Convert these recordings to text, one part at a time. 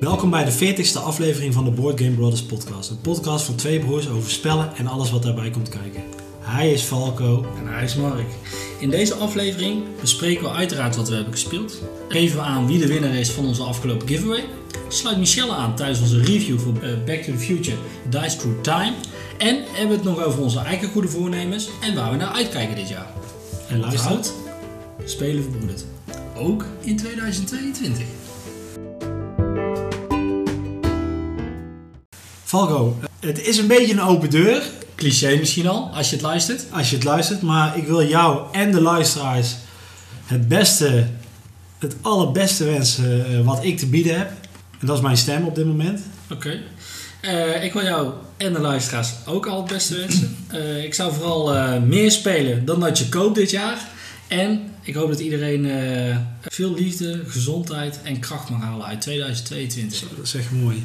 Welkom bij de 40ste aflevering van de Board Game Brothers podcast. Een podcast van twee broers over spellen en alles wat daarbij komt kijken. Hij is Falco. En hij is Mark. In deze aflevering bespreken we uiteraard wat we hebben gespeeld. Geven we aan wie de winnaar is van onze afgelopen giveaway. Sluit Michelle aan tijdens onze review voor eh, Back to the Future Dice Through Time. En hebben we het nog over onze eigen goede voornemens en waar we naar uitkijken dit jaar. En luister. Spelen verbroederd. Ook in 2022. Falco, het is een beetje een open deur Cliché misschien al, als je het luistert. als je het luistert. Maar ik wil jou en de luisteraars het beste, het allerbeste wensen eh, wat ik te bieden heb. En dat is mijn stem op dit moment. Oké. Eh, ik wil jou en de luisteraars ook al het beste wensen. Eh, ik zou vooral eh, meer spelen dan dat je koopt dit jaar. En ik hoop dat iedereen eh, veel liefde, gezondheid en kracht mag halen uit 2022. Dat is echt mooi.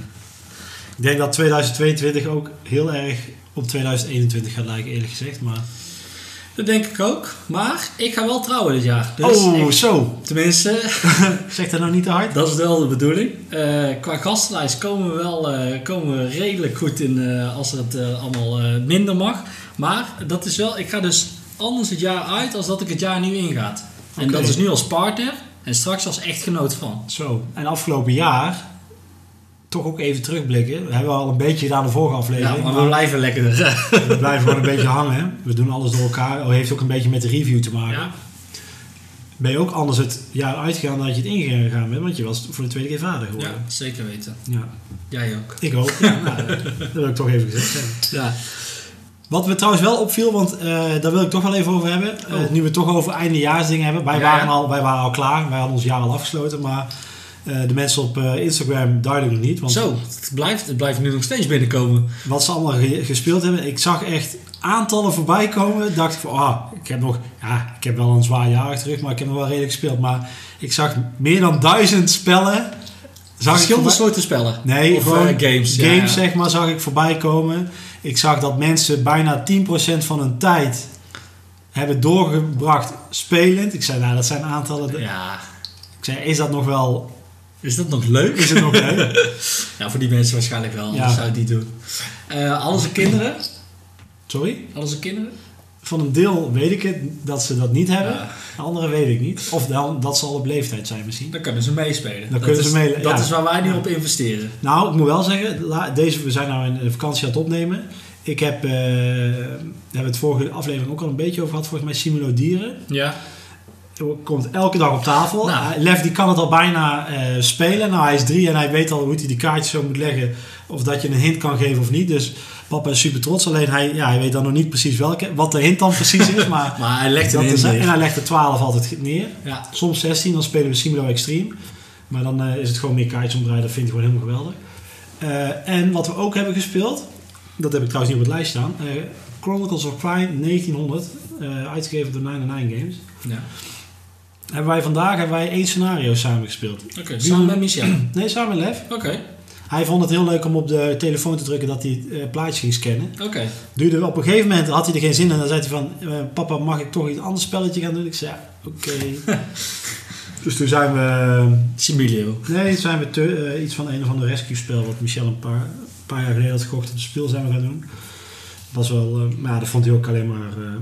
Ik denk dat 2022 ook heel erg op 2021 gaat lijken, eerlijk gezegd. Maar... Dat denk ik ook. Maar ik ga wel trouwen dit jaar. Dus oh, ik- zo. tenminste, Zeg dat nou niet te hard? dat is wel de bedoeling. Eh, qua gastenlijst komen we wel eh, komen we redelijk goed in eh, als het allemaal minder mag. Maar dat is wel, ik ga dus anders het jaar uit als dat ik het jaar nu ingaat. En dat is nu als partner en straks als echtgenoot van. Zo. En afgelopen jaar, toch ook even terugblikken. We hebben al een beetje gedaan de vorige Ja, aflevering. maar we blijven lekker. we blijven gewoon een beetje hangen. We doen alles door elkaar. Oh, heeft ook een beetje met de review te maken. Ja, Ben je ook anders het jaar uitgegaan dan dat je het ingegaan bent? Want je was voor de tweede keer vader ja, geworden. zeker weten. Ja. Jij ook. Ik ook. Ja, nou, dat wil ik toch even gezegd hebben. Ja. Wat me trouwens wel opviel, want eh, daar wil ik toch wel even over hebben. Eh, Oh. nu we het toch over eindejaarsdingen hebben. Wij, Ja, waren ja. al, wij waren al klaar. Wij hadden ons jaar al afgesloten. Maar eh, de mensen op eh, Instagram duidelijk niet. Want Zo, het blijft, het blijft nu nog steeds binnenkomen. wat ze allemaal ge- gespeeld hebben. Ik zag echt aantallen voorbij komen. Dacht ik van, ah, ik heb nog, ja, ik heb wel een zwaar jaar achter maar ik heb nog wel redelijk gespeeld. Maar ik zag meer dan duizend spellen. Zag ik Verschillende soorten spellen. Nee, Of, gewoon eh, games. games ja. zeg maar, zag ik voorbij komen. Ik zag dat mensen bijna 10% van hun tijd hebben doorgebracht spelend. Ik zei, nou, dat zijn aantallen. Ja, Ik zei, is dat nog wel, is dat nog leuk? is het nog leuk? Ja, voor die mensen waarschijnlijk wel, anders Ja. zou ik het niet doen. Eh hadden ze kinderen? Sorry? Ze kinderen? Van een deel weet ik het, dat ze dat niet hebben. Ja. De andere weet ik niet. Of dan, dat zal op leeftijd zijn misschien. Dan kunnen ze meespelen. Dan dat kunnen is, ze meele- Dat ja. is waar wij nu op investeren. Nou, ik moet wel zeggen, deze, we zijn nou in de vakantie aan het opnemen. Ik heb, eh, we hebben het vorige aflevering ook al een beetje over gehad, volgens mij Simulo Dieren. Ja. Komt elke dag op tafel. Nou. Hij- Lef die kan het al bijna eh, spelen. Nou, hij is drie en hij weet al hoe hij die kaartjes zo moet leggen. Of dat je een hint kan geven of niet. Dus papa is super trots. Alleen hij, ja, hij weet dan nog niet precies welke, wat de hint dan precies is. Maar Maar hij legt dat is, in. en hij legt er 12 altijd neer. Ja. Soms 16, dan spelen we Simulo Extreme. Maar dan eh, is het gewoon meer kaartjes omdraaien. Dat vind ik gewoon helemaal geweldig. Eh, en wat we ook hebben gespeeld, dat heb ik trouwens niet op het lijst staan. eh, Chronicles of Crime 1900, eh, uitgegeven door 99 Games. ja. Hebben wij vandaag hebben wij één scenario samen gespeeld. Oké, samen met Michel. Nee, samen met Lef. Oké, Hij vond het heel leuk om op de telefoon te drukken dat hij eh plaatjes ging scannen. oké. Duurde, op een gegeven moment had hij er geen zin in. En dan zei hij van, eh, papa mag ik toch iets anders spelletje gaan doen? Ik zei, ja, oké. dus toen zijn we... Similio. Nee, toen zijn we te- eh, iets van een of ander rescue spel wat Michel een paar, een paar jaar geleden had gekocht op de speel zijn we gaan doen. Was wel, eh, maar ja, dat vond hij ook alleen maar, eh,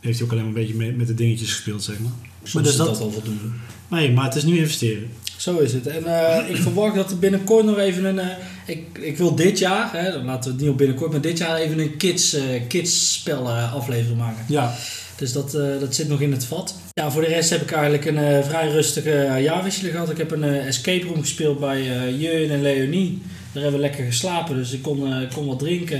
heeft hij ook alleen maar een beetje mee, met de dingetjes gespeeld, zeg maar. Soms dus is dat- dat al voldoende. Nee, maar het is nu investeren. Zo is het. En eh, ik verwacht dat er binnenkort nog even een... eh, ik, ik wil dit jaar, hè, laten we het niet op binnenkort, maar dit jaar even een kids, eh, kids spel aflevering maken. Ja, Dus dat, dat zit nog in het vat. Ja, voor de rest heb ik eigenlijk een vrij rustige jaarwisseling gehad. Ik heb een escape room gespeeld bij Jeun en Leonie. Daar hebben we lekker geslapen, dus ik kon, kon wat drinken.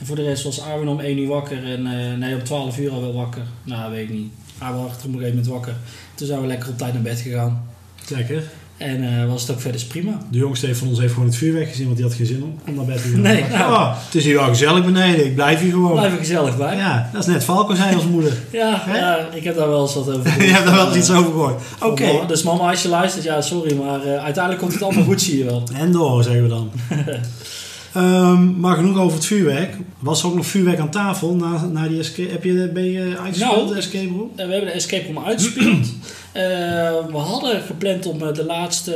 En voor de rest was Arwen om 1 uur wakker en nee, om 12 uur al wel wakker. Nou, weet ik niet. Arwen was op een gegeven moment wakker. Toen zijn we lekker op tijd naar bed gegaan. lekker. En eh, was het ook verder prima. De jongste heeft van ons heeft gewoon het vuur weggezien, want die had geen zin om, om naar bed te gaan. Nee, nou. oh, het is hier wel gezellig beneden, ik blijf hier gewoon. Blijf er gezellig bij. Ja, dat is net Falco zijn als moeder. ja, ik heb daar wel eens wat over gehoord. Je hebt er wel eens Eh, iets over gehoord. Oké, mama. Dus mama, als je luistert, ja, sorry, maar eh, uiteindelijk komt het allemaal goed, zie je wel. en door zeggen we dan. Ehm, maar genoeg over het vuurwerk. Was er ook nog vuurwerk aan tafel na, na die escape? Heb je, ben je uitgespeeld, Nou, de escape room? Eh, we hebben de escape room uitgespeeld. Eh, we hadden gepland om eh, de laatste,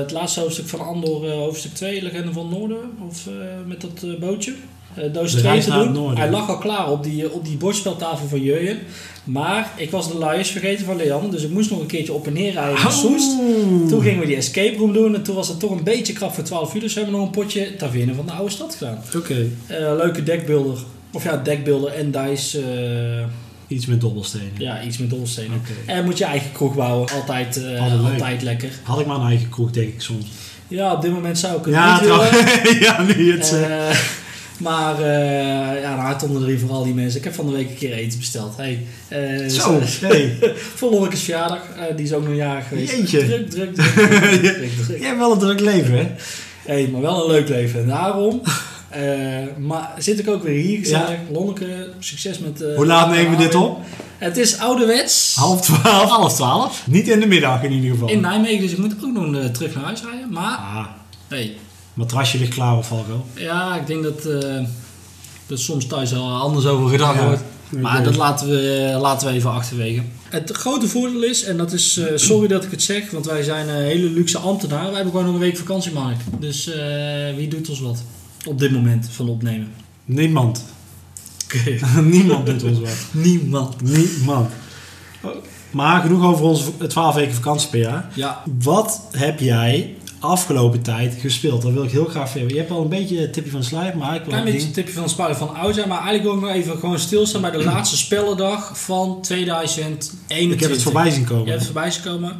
het laatste hoofdstuk van Andor, eh, hoofdstuk 2, Legende van Noorden, of eh, met dat eh, bootje. Eh doos De 2 reis te doen. Hij lag al klaar op die, op die bordspeltafel van Jurjen. Maar ik was de luiers vergeten van Leanne, dus ik moest nog een keertje op en neer rijden naar Soest. Oeh. Toen gingen we die escape room doen en toen was het toch een beetje krap voor 12 uur. Dus we hebben nog een potje Taverne van de Oude Stad gedaan. Oké, Eh, leuke deckbuilder. Of ja, deckbuilder en dice. eh, iets met dobbelstenen. ja, iets met dobbelstenen. En moet je eigen kroeg bouwen. Altijd, eh, Altijd lekker. Had ik maar een eigen kroeg, denk ik soms. Ja, op dit moment zou ik het Ja, niet willen. ja, nu het zegt. Maar eh ja, het onder de vooral die mensen. Ik heb van de week een keer eten besteld. Hey, eh, Zo, hey. Voor Lonnekes verjaardag. eh, die is ook nog jarig geweest. Jeetje. Druk, druk, druk. druk, druk, druk. Jij hebt wel een druk leven, hè? Hey, maar wel een leuk leven. En daarom eh, maar zit ik ook weer hier gezellig. Ja. Lonneke, succes met... eh, Hoe laat nemen we dit op? Het is ouderwets. Half twaalf. Half twaalf. Niet in de middag in ieder geval. In Nijmegen, dus ik moet ook nog terug naar huis rijden. Maar, Ah, hey, matrasje ligt klaar, Valko. ja, ik denk dat eh er soms thuis al anders over gedacht Ja. wordt. Maar dat laten we, laten we even achterwege. Het grote voordeel is, en dat is, eh, sorry dat ik het zeg, want wij zijn een hele luxe ambtenaar. Wij hebben gewoon nog een week vakantie, Mark. Dus eh, wie doet ons wat? Op dit moment van opnemen. Niemand. Oké. Niemand doet ons wat. Niemand. Niemand. Maar genoeg over onze 12 weken vakantie per jaar. Ja, Wat heb jij afgelopen tijd gespeeld? Dat wil ik heel graag weten. Je hebt al een beetje een tipje van de sluier, maar ik wil een beetje een tipje van de sparen van Ouza, maar eigenlijk wil ik nog even gewoon stilstaan bij de laatste spellendag van 2021. Ik heb het voorbij zien Je komen. hebt het voorbij zien komen.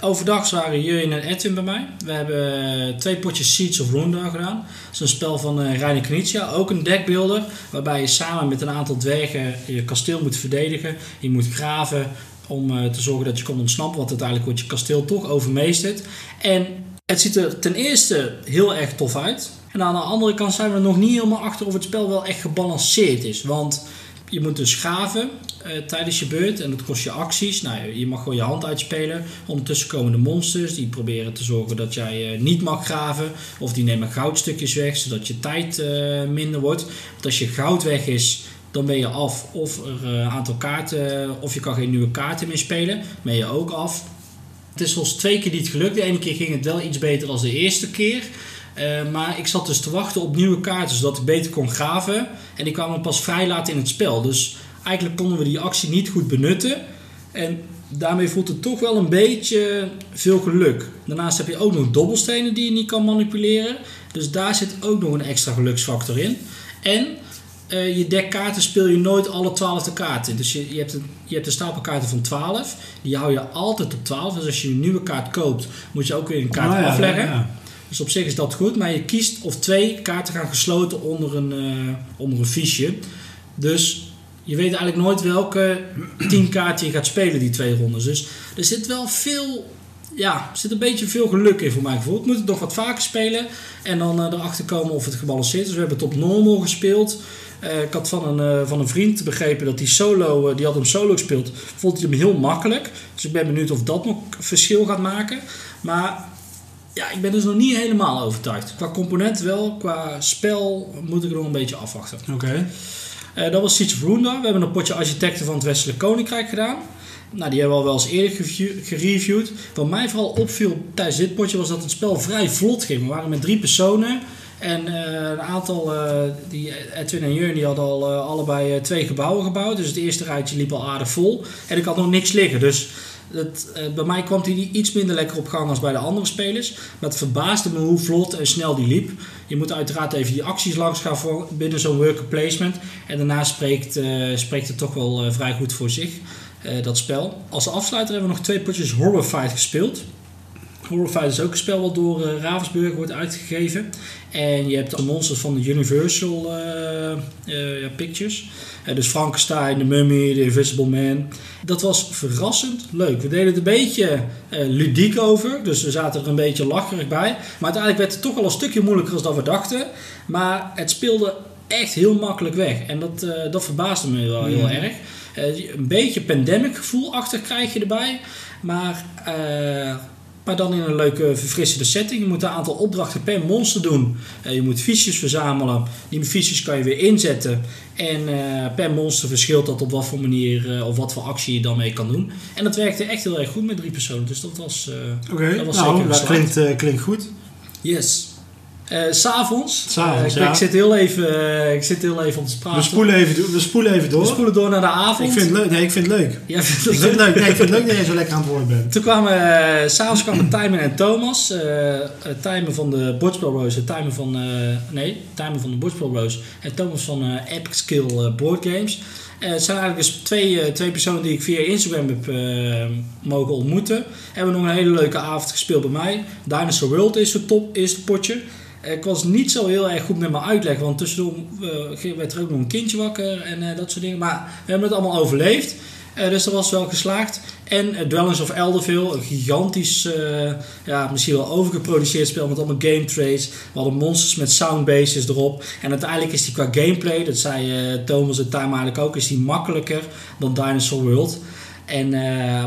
Overdag waren Jurjen en Edwin bij mij. We hebben eh, twee potjes Seeds of Runda gedaan. Dat is een spel van uh, Reine Knizia, ook een deckbuilder. Waarbij je samen met een aantal dwergen je kasteel moet verdedigen. Je moet graven om eh, te zorgen dat je kan ontsnappen. Want uiteindelijk wordt je kasteel toch overmeesterd. En het ziet er ten eerste heel erg tof uit. En aan de andere kant zijn we nog niet helemaal achter of het spel wel echt gebalanceerd is. Want je moet dus graven eh, tijdens je beurt en dat kost je acties. Nou, je mag gewoon je hand uitspelen. Ondertussen komen de monsters die proberen te zorgen dat jij eh, niet mag graven. Of die nemen goudstukjes weg zodat je tijd eh, minder wordt. Want als je goud weg is, dan ben je af. Of er een aantal kaarten, of je kan geen nieuwe kaarten meer spelen. Ben je ook af. Het is ons twee keer niet gelukt. De ene keer ging het wel iets beter dan de eerste keer. Uh, maar ik zat dus te wachten op nieuwe kaarten zodat ik beter kon graven. En die kwamen pas vrij laat in het spel. Dus eigenlijk konden we die actie niet goed benutten. En daarmee voelt het toch wel een beetje veel geluk. Daarnaast heb je ook nog dobbelstenen die je niet kan manipuleren. Dus daar zit ook nog een extra geluksfactor in. En uh, je dekkaarten speel je nooit alle 12 kaarten. Dus je, je, hebt een, je hebt een stapel kaarten van 12. Die hou je altijd op 12. Dus als je een nieuwe kaart koopt, moet je ook weer een kaart Oh ja, afleggen. ja, ja. Dus op zich is dat goed, maar je kiest of twee kaarten gaan gesloten onder een, uh, onder een fiche. Dus je weet eigenlijk nooit welke tien kaarten je gaat spelen, die twee rondes. Dus er zit wel veel, ja, er zit een beetje veel geluk in voor mijn gevoel. Ik moet het nog wat vaker spelen en dan uh, erachter komen of het gebalanceerd is. We hebben het op normal gespeeld. Uh, ik had van een, van een vriend begrepen dat die solo, die had hem solo gespeeld, vond hij hem heel makkelijk. Dus ik ben benieuwd of dat nog verschil gaat maken. Maar ja, ik ben dus nog niet helemaal overtuigd. Qua component wel, qua spel moet ik er nog een beetje afwachten. Oké. Okay. Dat was Siege of Runda. We hebben een potje architecten van het Westelijk Koninkrijk gedaan. Nou, die hebben we al wel eens eerder gereviewd. Wat mij vooral opviel tijdens dit potje was dat het spel vrij vlot ging. We waren met drie personen. En uh, een aantal, uh, die Edwin en Jurgen, die hadden al uh, allebei twee gebouwen gebouwd. Dus het eerste rijtje liep al aardig vol. En ik had nog niks liggen. Dus bij mij kwam die iets minder lekker op gang als bij de andere spelers. Maar het verbaasde me hoe vlot en snel die liep. Je moet uiteraard even die acties langs gaan voor binnen zo'n worker placement. En daarna spreekt, spreekt het toch wel vrij goed voor zich, dat spel. Als afsluiter hebben we nog twee potjes Horrified gespeeld. Horrified is ook een spel wat door uh, Ravensburg wordt uitgegeven. En je hebt de monsters van de Universal uh, uh, ja, Pictures. dus Frankenstein, de Mummy, de Invisible Man. Dat was verrassend leuk. We deden het een beetje ludiek over. Dus we zaten er een beetje lacherig bij. Maar uiteindelijk werd het toch wel een stukje moeilijker dan we dachten. Maar het speelde echt heel makkelijk weg. En dat, dat verbaasde me wel heel erg. een beetje pandemic gevoel achter krijg je erbij. Maar maar dan in een leuke verfrissende setting. Je moet een aantal opdrachten per monster doen. Eh, je moet fiches verzamelen. Die fiches kan je weer inzetten. En eh, per monster verschilt dat op wat voor manier eh, of wat voor actie je dan mee kan doen. En dat werkte echt heel erg goed met drie personen. Dus dat was, Oké, dat was nou, zeker dat klinkt, klinkt goed. yes. Eh, S'avonds, S'avonds, eh, ik, ja. ik, zit heel even, eh, ik zit heel even op te praten. We spoelen even, we spoelen even door. We spoelen door naar de avond. Ik vind het leuk. Nee, ik vind het leuk. Ja, Ik vind het leuk. Nee, ik vind het leuk dat jij zo lekker aan het woord bent. Toen kwamen, s'avonds kwamen Tijmen en Thomas. Tijmen van de Bordspel Rose van... nee, van de Bordspel Rose en Thomas van Epic Skill Board Games. Het zijn eigenlijk dus twee, twee personen die ik via Instagram heb mogen ontmoeten. Hebben nog een hele leuke avond gespeeld bij mij. Dinosaur World is het top, is het potje. Ik was niet zo heel erg goed met mijn uitleg, want tussendoor eh, werd er ook nog een kindje wakker en eh, dat soort dingen. Maar we hebben het allemaal overleefd. Eh, dus dat was wel geslaagd. En uh, Dwellings of Elderville, een gigantisch, ja, misschien wel overgeproduceerd spel met allemaal game traits. We hadden monsters met soundbases erop. En uiteindelijk is die qua gameplay, dat zei Thomas en Time eigenlijk ook, is die makkelijker dan Dinosaur World. En,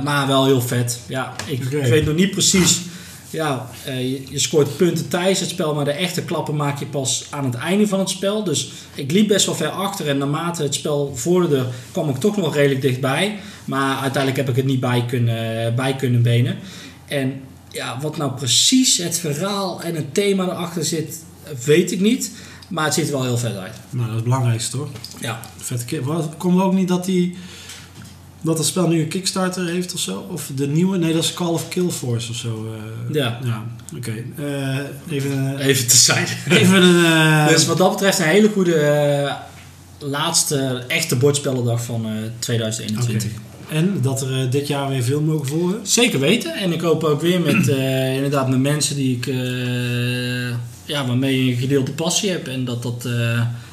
maar wel heel vet. Ja, ik, ik weet nog niet precies. Ja, eh, je, je scoort punten tijdens het spel, maar de echte klappen maak je pas aan het einde van het spel. Dus ik liep best wel ver achter en naarmate het spel vorderde, kwam ik toch nog redelijk dichtbij. Maar uiteindelijk heb ik het niet bij kunnen, bij kunnen benen. En ja, wat nou precies het verhaal en het thema erachter zit, weet ik niet. Maar het ziet er wel heel vet uit. Nou, dat is het belangrijkste toch? Ja, Vette keer. Komt ook niet dat die dat het spel nu een Kickstarter heeft of zo? Of de nieuwe? Nee, dat is Call of Kill Force of zo. eh. Ja. Ja, oké. Eh, even, eh, even te zijn. even een... dus wat dat betreft een hele goede laatste echte bordspellendag van eh 2021. Oké. En dat er dit jaar weer veel mogen volgen? Zeker weten. En ik hoop ook weer met, inderdaad met mensen die ik, ja, waarmee je een gedeelde passie hebt. En dat dat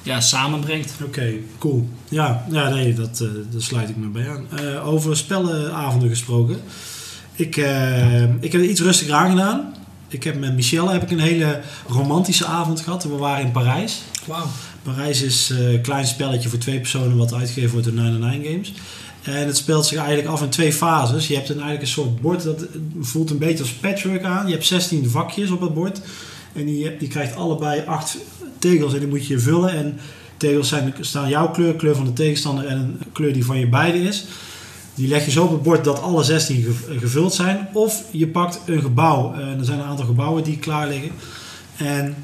ja, samenbrengt. Oké, cool. Ja, ja nee, dat, eh daar sluit ik me bij aan. Eh, over spellenavonden gesproken. Ik, eh, ik heb het iets rustiger aangedaan. Ik heb met Michelle heb ik een hele romantische avond gehad. We waren in Parijs. Wauw. Parijs is eh, een klein spelletje voor twee personen wat uitgegeven wordt door 99 Games. En het speelt zich eigenlijk af in twee fases. Je hebt een, eigenlijk een soort bord dat voelt een beetje als patchwork aan. Je hebt 16 vakjes op het bord. En die, krijgt allebei acht tegels en die moet je vullen. En tegels zijn, staan jouw kleur, kleur van de tegenstander en een kleur die van je beide is. Die leg je zo op het bord dat alle 16 gev- gevuld zijn. Of je pakt een gebouw. En er zijn een aantal gebouwen die klaar liggen. En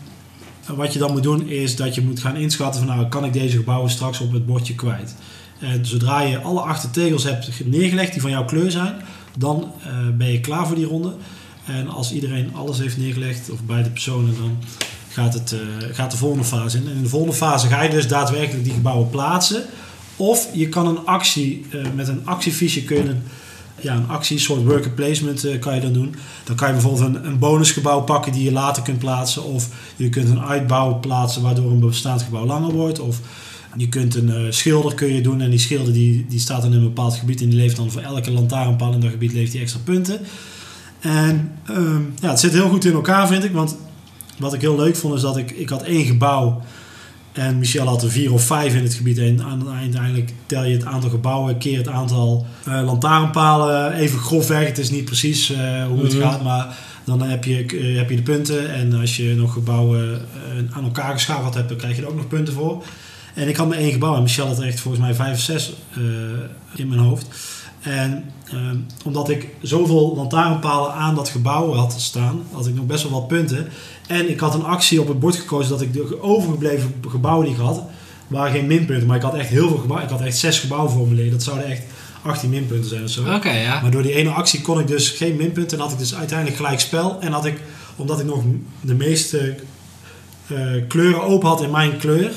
wat je dan moet doen is dat je moet gaan inschatten van nou kan ik deze gebouwen straks op het bordje kwijt. En zodra je alle acht tegels hebt neergelegd die van jouw kleur zijn, dan eh, ben je klaar voor die ronde. En als iedereen alles heeft neergelegd, of beide personen, dan gaat, het, eh, gaat de volgende fase in. En in de volgende fase ga je dus daadwerkelijk die gebouwen plaatsen. Of je kan een actie, eh, met een actiefiche kun je een, ja, een actie, een soort worker placement eh, kan je dan doen. Dan kan je bijvoorbeeld een, een bonusgebouw pakken die je later kunt plaatsen. Of je kunt een uitbouw plaatsen waardoor een bestaand gebouw langer wordt. Of je kunt een schilder kun je doen en die schilder die, die staat dan in een bepaald gebied en die levert dan voor elke lantaarnpaal in dat gebied levert die extra punten. En ehm, ja, het zit heel goed in elkaar vind ik, want wat ik heel leuk vond is dat ik, ik had één gebouw en Michel had er vier of vijf in het gebied en uiteindelijk tel je het aantal gebouwen keer het aantal eh, lantaarnpalen even grofweg. Het is niet precies eh, hoe het Mhm. gaat, maar dan heb je, eh, heb je de punten en als je nog gebouwen aan elkaar geschakeld hebt, dan krijg je er ook nog punten voor. En ik had maar één gebouw en Michel had er echt volgens mij vijf of zes in mijn hoofd. En ehm, omdat ik zoveel lantaarnpalen aan dat gebouw had staan, had ik nog best wel wat punten. En ik had een actie op het bord gekozen dat ik de overgebleven gebouwen die ik had, waren geen minpunten. Maar ik had echt heel veel gebouwen. Ik had echt zes gebouwen formuleren. Dat zouden echt 18 minpunten zijn of zo. Oké, ja. Maar door die ene actie kon ik dus geen minpunten. En had ik dus uiteindelijk gelijk spel. En had ik, omdat ik nog de meeste eh, kleuren open had in mijn kleur,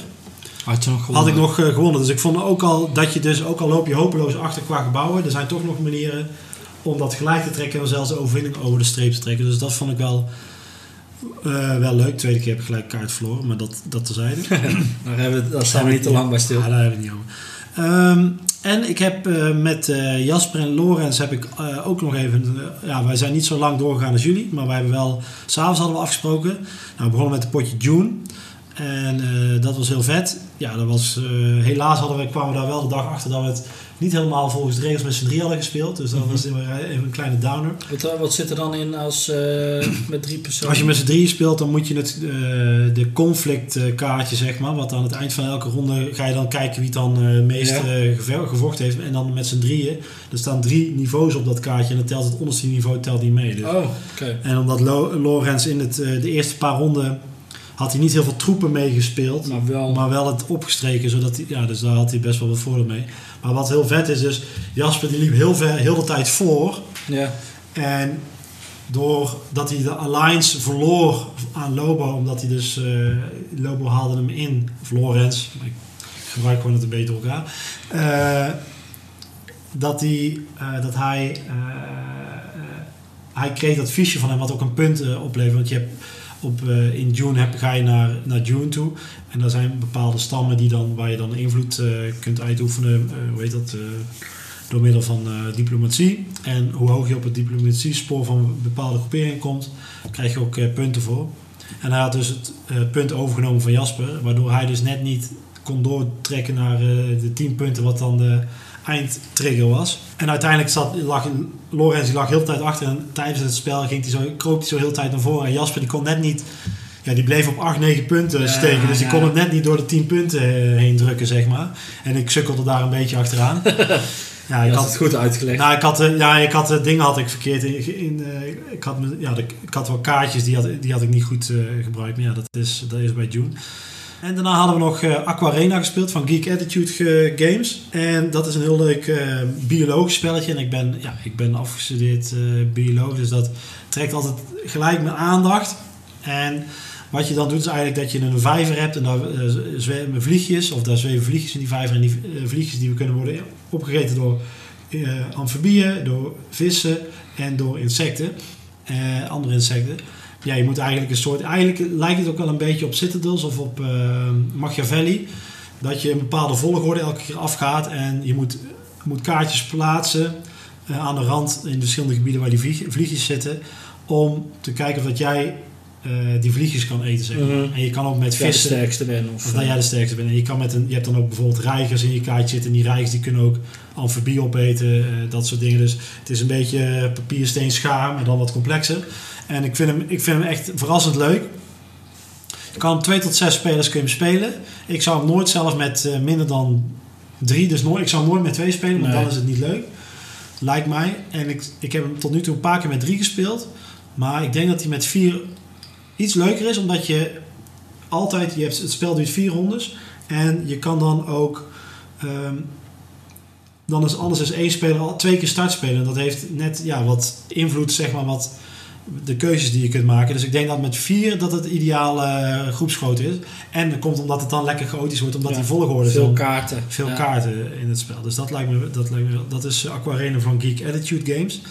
Had je nog had ik nog eh, gewonnen. Dus ik vond ook al dat je dus, ook al loop je hopeloos achter qua gebouwen, er zijn toch nog manieren om dat gelijk te trekken en zelfs de overwinning over de streep te trekken. Dus dat vond ik wel, eh, wel leuk. Tweede keer heb ik gelijk kaart verloren, maar dat, dat terzijde. Daar, hebben we, daar staan we niet te lang bij stil. Ja, daar hebben we niet over. Ehm, en ik heb eh, met Jasper en Lorenz heb ik ook nog even... ja, wij zijn niet zo lang doorgegaan als jullie, maar wij hebben wel... S'avonds hadden we afgesproken. Nou, we begonnen met het potje June. En eh, dat was heel vet. Ja, dat was, eh, helaas hadden we, kwamen we daar wel de dag achter dat we het niet helemaal volgens de regels met z'n drie hadden gespeeld. Dus dat Mhm. was even een kleine downer. Wat, eh, wat zit er dan in als eh, met drie personen? Als je met z'n drieën speelt, dan moet je het, eh, de conflict eh, kaartje, zeg maar. Want aan het eind van elke ronde ga je dan kijken wie het dan eh, het meest Ja. eh, gevochten heeft. En dan met z'n drieën. Er staan drie niveaus op dat kaartje. En dan telt het onderste niveau telt niet mee. Dus. Oh, oké. En omdat Lo- Lorenz in het, eh, de eerste paar ronden had hij niet heel veel troepen meegespeeld. Maar wel. Maar wel het opgestreken, zodat hij, ja, dus daar had hij best wel wat voordeel mee. Maar wat heel vet is, dus Jasper die liep heel, ver, heel de tijd voor. Ja. En doordat hij de alliance verloor aan Lobo, omdat hij dus, eh, Lobo haalde hem in, of Lorenz, maar ik gebruik gewoon het een beetje door elkaar. eh, dat, hij, eh, dat hij, hij kreeg dat fiche van hem, wat ook een punt oplevert. Want je hebt op, eh, in June heb, ga je naar, naar June toe. En daar zijn bepaalde stammen die dan, waar je dan invloed eh, kunt uitoefenen. eh, hoe heet dat? door middel van diplomatie. En hoe hoog je op het diplomatiespoor van bepaalde groeperingen komt, krijg je ook punten voor. En hij had dus het punt overgenomen van Jasper, waardoor hij dus net niet kon doortrekken naar de 10 punten, wat dan de eindtrigger was. En uiteindelijk zat, lag Lorenz die lag heel de tijd achter en tijdens het spel ging hij zo, kroop hij zo heel de tijd naar voren. En Jasper die kon net niet, ja, die bleef op 8, 9 punten Ja, steken. Dus die kon het net niet door de 10 punten eh, heen drukken, zeg maar. En ik sukkelde daar een beetje achteraan. Ja, ik had het goed uitgelegd. nou, ik had, eh, ja, ik had eh, dingen had ik verkeerd in. in ik, had, ja, ik had wel kaartjes die had, die had ik niet goed eh, gebruikt. Maar ja, dat is, dat is bij June. En daarna hadden we nog eh Aquarena gespeeld van Geek Attitude Ge- Games. En dat is een heel leuk eh, biologisch spelletje. En ik ben, ja, ik ben afgestudeerd eh, bioloog, dus dat trekt altijd gelijk mijn aandacht. En wat je dan doet is eigenlijk dat je een vijver hebt en daar eh, zwemen vliegjes, of daar zweven vliegjes in die vijver. En die eh, vliegjes die kunnen worden opgegeten door eh, amfibieën, door vissen en door insecten, eh, andere insecten. Ja, je moet eigenlijk een soort, eigenlijk lijkt het ook wel een beetje op Citadels of op eh, Machiavelli. Dat je een bepaalde volgorde elke keer afgaat en je moet, moet kaartjes plaatsen eh, aan de rand in verschillende gebieden waar die vlieg- vliegjes zitten. Om te kijken of dat jij eh, die vliegjes kan eten. Zeg maar. Mhm. En je kan ook met jij de vissen. sterkste. Of, Of dat jij de sterkste bent. En je, kan met een, je hebt dan ook bijvoorbeeld reigers in je kaartje zitten. En die reigers die kunnen ook amfibie opeten. dat soort dingen. Dus het is een beetje papier, steen, schaar. Maar dan wat complexer. En ik vind hem, ik vind hem echt verrassend leuk. Je kan hem twee tot zes spelers kun je hem spelen. Ik zou hem nooit zelf met eh, minder dan drie. Dus nooit, ik zou hem nooit met twee spelen. Want Nee. dan is het niet leuk. Lijkt mij. En ik, ik heb hem tot nu toe een paar keer met drie gespeeld. Maar ik denk dat hij met vier iets leuker is. Omdat je altijd, je hebt, het spel duurt vier rondes. En je kan dan ook, ehm, dan is anders is één speler al twee keer start spelen. En dat heeft net ja, wat invloed, zeg maar, wat de keuzes die je kunt maken. Dus ik denk dat met vier dat het ideale eh, groepsgrootte is. En dat komt omdat het dan lekker chaotisch wordt, omdat Ja, die volgorde veel kaarten. veel Ja. kaarten in het spel. Dus dat lijkt me, dat lijkt me dat is Aquarena van Geek Attitude Games.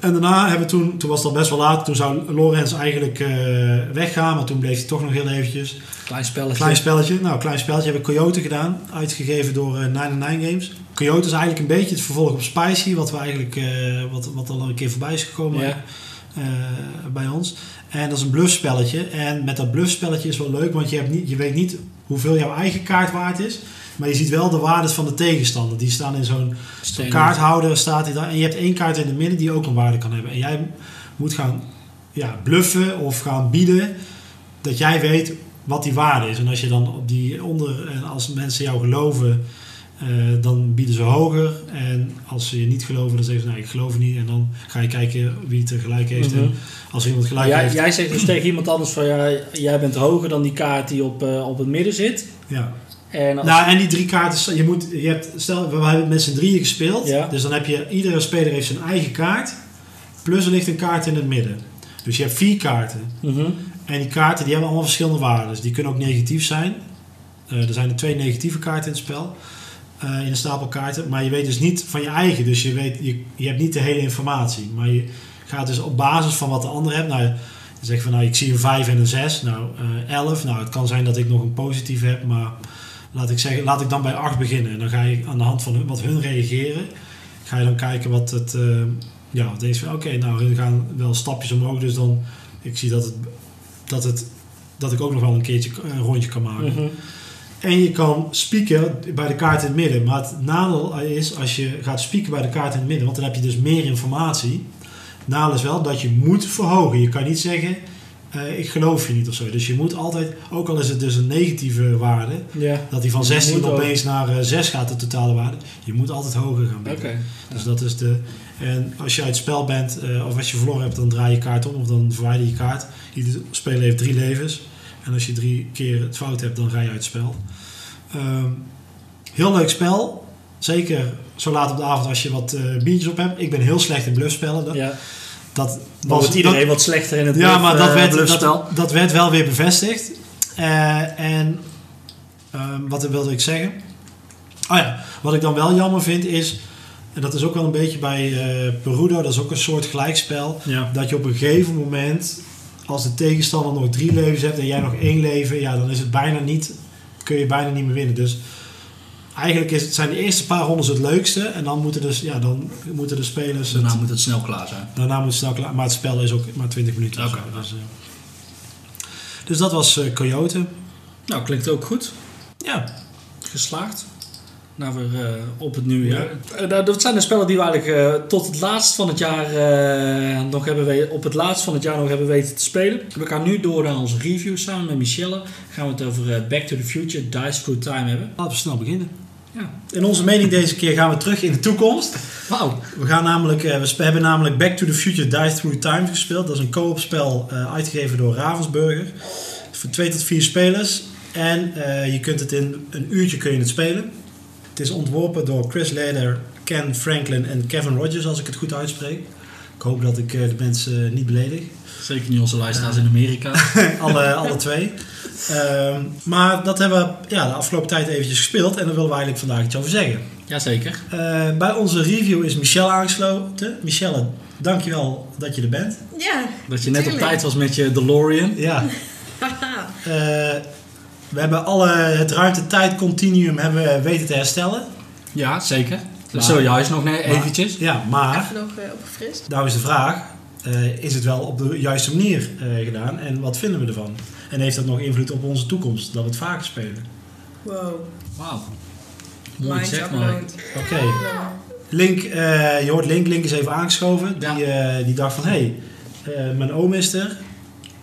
En daarna hebben we toen, toen was het al best wel laat, toen zou Lorenz eigenlijk eh, weggaan, maar toen bleef hij toch nog heel eventjes. Klein spelletje. Klein spelletje, nou klein spelletje heb ik Coyote gedaan, uitgegeven door eh 99 Games. Coyote is eigenlijk een beetje het vervolg op Spicy, wat we eigenlijk, eh, wat, wat al een keer voorbij is gekomen Ja. Eh, bij ons. En dat is een bluffspelletje. En met dat bluffspelletje is wel leuk, want je, hebt niet, je weet niet hoeveel jouw eigen kaart waard is. Maar je ziet wel de waardes van de tegenstander. Die staan in zo'n kaarthouder. Staat die daar. En je hebt één kaart in het midden die ook een waarde kan hebben. En jij moet gaan ja, bluffen of gaan bieden dat jij weet wat die waarde is. En als je dan op die onder, en als mensen jou geloven, eh, dan bieden ze hoger. En als ze je niet geloven, dan zeggen ze, nou, ik geloof niet. En dan ga je kijken wie het er gelijk heeft. Mhm. En als iemand gelijk jij, heeft, jij zegt dus tegen iemand anders van ja, jij bent hoger dan die kaart die op, eh, op het midden zit. ja. En als, Nou, en die drie kaarten, je moet, je hebt, stel, we hebben met z'n drieën gespeeld. Ja. Dus dan heb je, iedere speler heeft zijn eigen kaart. Plus er ligt een kaart in het midden. Dus je hebt vier kaarten. Mhm. En die kaarten die hebben allemaal verschillende waarden. Dus die kunnen ook negatief zijn. Eh, er zijn er twee negatieve kaarten in het spel. Eh, in een stapel kaarten. Maar je weet dus niet van je eigen. Dus je, weet, je, je hebt niet de hele informatie. Maar je gaat dus op basis van wat de ander hebt. Nou, je zegt van nou, ik zie een 5 en een 6. Nou, eh 11. Nou, het kan zijn dat ik nog een positief heb. Maar laat ik zeggen, laat ik dan bij 8 beginnen. En dan ga je aan de hand van hun- wat hun reageren. Ga je dan kijken wat het... eh, ja, van oké, nou hun gaan wel stapjes omhoog. Dus dan, ik zie dat het, dat het dat ik ook nog wel een keertje een rondje kan maken. Mhm. En je kan spieken bij de kaart in het midden. Maar het nadeel is als je gaat spieken bij de kaart in het midden, want dan heb je dus meer informatie. Het nadeel is wel dat je moet verhogen. Je kan niet zeggen, eh, ik geloof je niet of zo. Dus je moet altijd, ook al is het dus een negatieve waarde, Ja. dat die van Je 16 moet ook- opeens naar eh, 6 gaat, de totale waarde. Je moet altijd hoger gaan Oké. bieden. Dus dat is de. En als je uit het spel bent, eh, of als je verloren hebt, dan draai je kaart om of dan verwijder je kaart. Ieder speler heeft drie levens. En als je drie keer het fout hebt, dan ga je uit het spel. Ehm, heel leuk spel. Zeker zo laat op de avond als je wat eh, biertjes op hebt. Ik ben heel slecht in bluffspellen. Dat, Ja. dat Dan wordt iedereen wat slechter in het ja, bluff- maar dat eh, werd, bluffspel. dat, dat werd wel weer bevestigd. Eh, en ehm, wat wilde ik zeggen? Oh ja, wat ik dan wel jammer vind is... En dat is ook wel een beetje bij eh, Perudo, dat is ook een soort gelijkspel. Ja. Dat je op een gegeven moment, als de tegenstander nog drie levens hebt en jij nog één leven, ja, dan is het bijna niet, kun je bijna niet meer winnen. Dus eigenlijk is het, zijn de eerste paar rondes het leukste. En dan moeten, dus, ja, dan moeten de spelers... het- Daarna moet het snel klaar zijn. Daarna moet het snel klaar. Maar het spel is ook maar 20 minuten. zo. Dus, eh, dus dat was eh, Coyote. Nou, klinkt ook goed. Ja, Geslaagd. Nou, weer eh, op het nieuwe jaar. Eh, nou, dat zijn de spellen die we eigenlijk eh, tot het laatst van het jaar nog hebben we op het laatst van het jaar nog hebben weten te spelen. We gaan nu door naar onze review samen met Michelle. Gaan we het over Back to the Future Dice Through Time hebben. laten we snel beginnen. Ja. In onze mening deze keer gaan we terug in de toekomst. Wauw. We, gaan namelijk, we hebben namelijk Back to the Future Dice Through Time gespeeld. Dat is een co-op spel uitgegeven door Ravensburger. Voor 2 tot 4 spelers. En je kunt het in een uurtje kun je het spelen. Het is ontworpen door Chris Leder, Ken Franklin en Kevin Rogers, als ik het goed uitspreek. Ik hoop dat ik eh, de mensen eh, niet beledig. Zeker niet onze luisteraars in Amerika. alle, alle twee. Ehm, maar dat hebben we ja, de afgelopen tijd eventjes gespeeld. En daar willen we eigenlijk vandaag iets over zeggen. Jazeker. Eh, bij onze review is Michelle aangesloten. Michelle, dankjewel dat je er bent. Ja, Dat je net op tijd was met je DeLorean. Ja. haha. We hebben alle, het ruimte-tijd-continuum hebben we weten te herstellen. Ja, zeker. Maar- Zojuist nog nee, eventjes. Ja, maar Even nog eh, opgefrist. nou is de vraag, eh, is het wel op de juiste manier eh, gedaan? En wat vinden we ervan? En heeft dat nog invloed op onze toekomst, dat we het vaker spelen? Wow. Wauw. Mooi Mind gezegd. Oké. Ja. Link, eh, je hoort Link, Link is even aangeschoven. Ja. Die, eh, die dacht van, hé, hey, eh, mijn oom is er.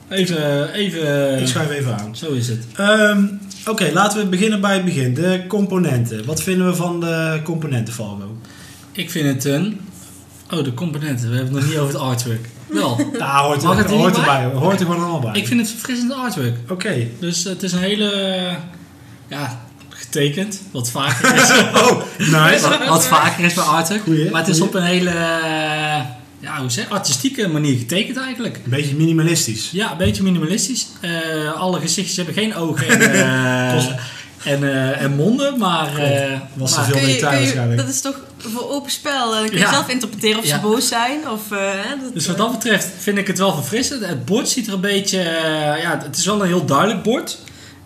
Even, even... Ik schuif even aan. Zo is het. Ehm, Oké, laten we beginnen bij het begin. De componenten. Wat vinden we van de componenten, Valgo? Ik vind het een... Oh, de componenten. We hebben het nog niet over het artwork. Wel. Nou, hoort, Mag er, het er hoort erbij. Hoort er gewoon allemaal bij. Ik vind het verfrissend artwork. Oké. Dus het is een hele... Ja, getekend. Wat vaker is. Oh, nice. wat, wat vaker is bij artwork. Goeie, maar het is goeie. op een hele... Ja, hoe zeg artistieke manier getekend eigenlijk. Een beetje minimalistisch. Ja, een beetje minimalistisch. Eh, alle gezichtjes hebben geen ogen en, eh, en, eh, en monden, maar... eh, Was maar- veel detail waarschijnlijk. dat is toch voor open spel. Dan kun je Ja. zelf interpreteren of Ja. ze boos zijn. Of, eh, dat, Dus wat dat betreft vind ik het wel verfrissend. Het bord ziet er een beetje... ja, het is wel een heel duidelijk bord.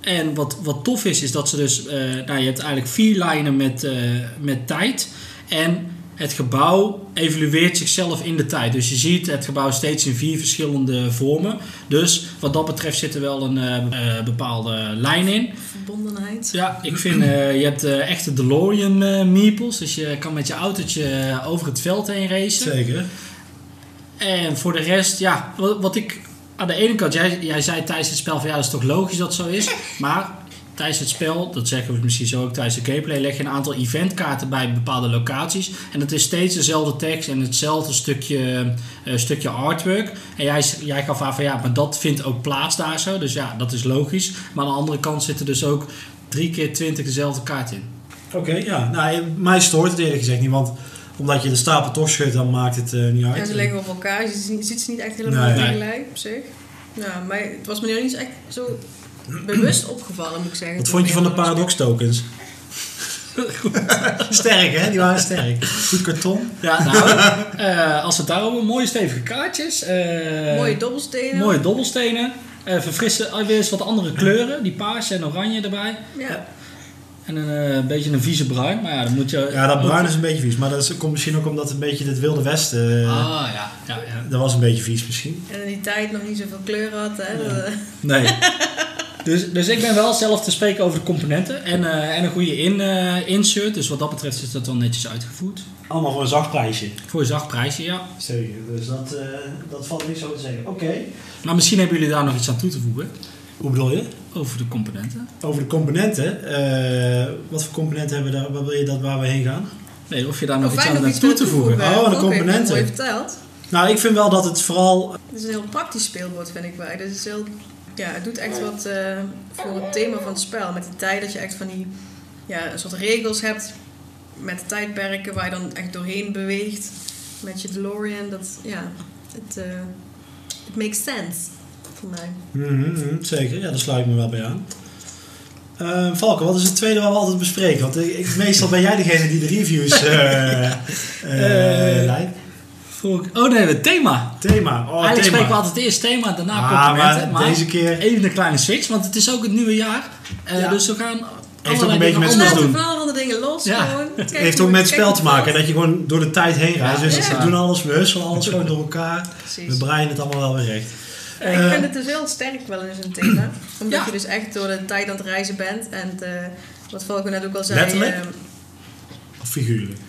En wat, wat tof is, is dat ze dus... eh, nou, je hebt eigenlijk vier lijnen met, eh, met tijd. En het gebouw evolueert zichzelf in de tijd. Dus je ziet het gebouw steeds in vier verschillende vormen. Dus wat dat betreft zit er wel een eh, eh, bepaalde lijn in. verbondenheid. Ja, ik vind, eh, je hebt eh, echte DeLorean eh meeples. Dus je kan met je autootje over het veld heen racen. Zeker. En voor de rest, ja, wat, wat ik aan de ene kant, jij, jij zei tijdens het spel van ja, dat is toch logisch dat het zo is. Maar tijdens het spel, dat zeggen we misschien zo ook tijdens de gameplay, leg je een aantal eventkaarten bij bepaalde locaties. En het is steeds dezelfde tekst en hetzelfde stukje, eh, stukje artwork. En jij, jij gaf aan van ja, maar dat vindt ook plaats daar zo. Dus ja, dat is logisch. Maar aan de andere kant zitten dus ook drie keer twintig dezelfde kaart in. Oké, ja. Nou, mij stoort het eerlijk gezegd niet, want omdat je de stapel toch schudt, dan maakt het eh, niet Ja, uit. ze liggen op elkaar. Je ziet, je ziet ze niet echt helemaal Nee. Nee. tegelijk op zich. Ja, maar het was me nu niet echt zo bewust opgevallen, moet ik zeggen. Wat vond je van de paradox tokens? sterk, hè? Die waren sterk. Goed karton. Ja, nou, eh, als het daarover mooie stevige kaartjes. eh, speel. Mooie dobbelstenen. Mooie dobbelstenen. eh verfrissen, weer eens wat andere kleuren. Die paars en oranje erbij. Ja. En een eh, beetje een vieze bruin. Maar ja, dan moet je... Ja, dat bruin is een beetje vies. Maar dat is- komt misschien ook omdat het een beetje het wilde westen... Ah, ja. ja, ja. Dat was een beetje vies misschien. En in die tijd nog niet zoveel kleur had. Hè? Nee. dus, dus ik ben wel zelf te spreken over de componenten. En, eh, en een goede in, eh, insert. Dus wat dat betreft is dat wel netjes uitgevoerd. Allemaal voor een zacht prijsje. Voor een zacht prijsje, ja. Zeker. Dus dat, eh, dat valt niet zo te zeggen. Oké. Maar misschien hebben jullie daar nog iets aan toe te voegen. Hoe bedoel je? Over de componenten. Over de componenten. eh, wat voor componenten hebben we daar? Wat wil je dat waar we heen gaan? Nee, of je daar nog of iets aan nog iets toe te voegen. Oh, de componenten. Mooi verteld. Nou, ik vind wel dat het vooral... Het is een heel praktisch speelbord, vind ik wel. Het, is heel, ja, het doet echt wat eh, voor het thema van het spel. Met die tijd dat je echt van die ja, een soort regels hebt met tijdperken waar je dan echt doorheen beweegt. Met je DeLorean. Dat, ja, het eh, it makes sense voor mij. Mhm, zeker, ja, daar sluit ik me wel bij aan. Eh Valken, wat is het tweede waar we altijd bespreken? Want ik, meestal ben jij degene die de reviews eh eh, Eh, Oh nee, het thema. Thema. Oh, Eigenlijk thema. spreken we altijd eerst thema, daarna Ah, complimenten. maar Maar, deze keer even een kleine switch, want het is ook het nieuwe jaar. Eh, Ja. Dus we gaan Heeft ook een beetje dingen met spel doen. allerhande dingen los Ja. gewoon. Kijk heeft ook met het spel te het maken. Dat je gewoon door de tijd heen reist. Ja, dus we doen alles, we husselen alles gewoon door elkaar. We breien het allemaal wel weer recht. ik Eh, vind het dus heel sterk wel in zo'n thema. Omdat Ja. je dus echt door de tijd aan het reizen bent. En eh, wat Valko net ook al zei. Letterlijk? ehm, Of figuurlijk.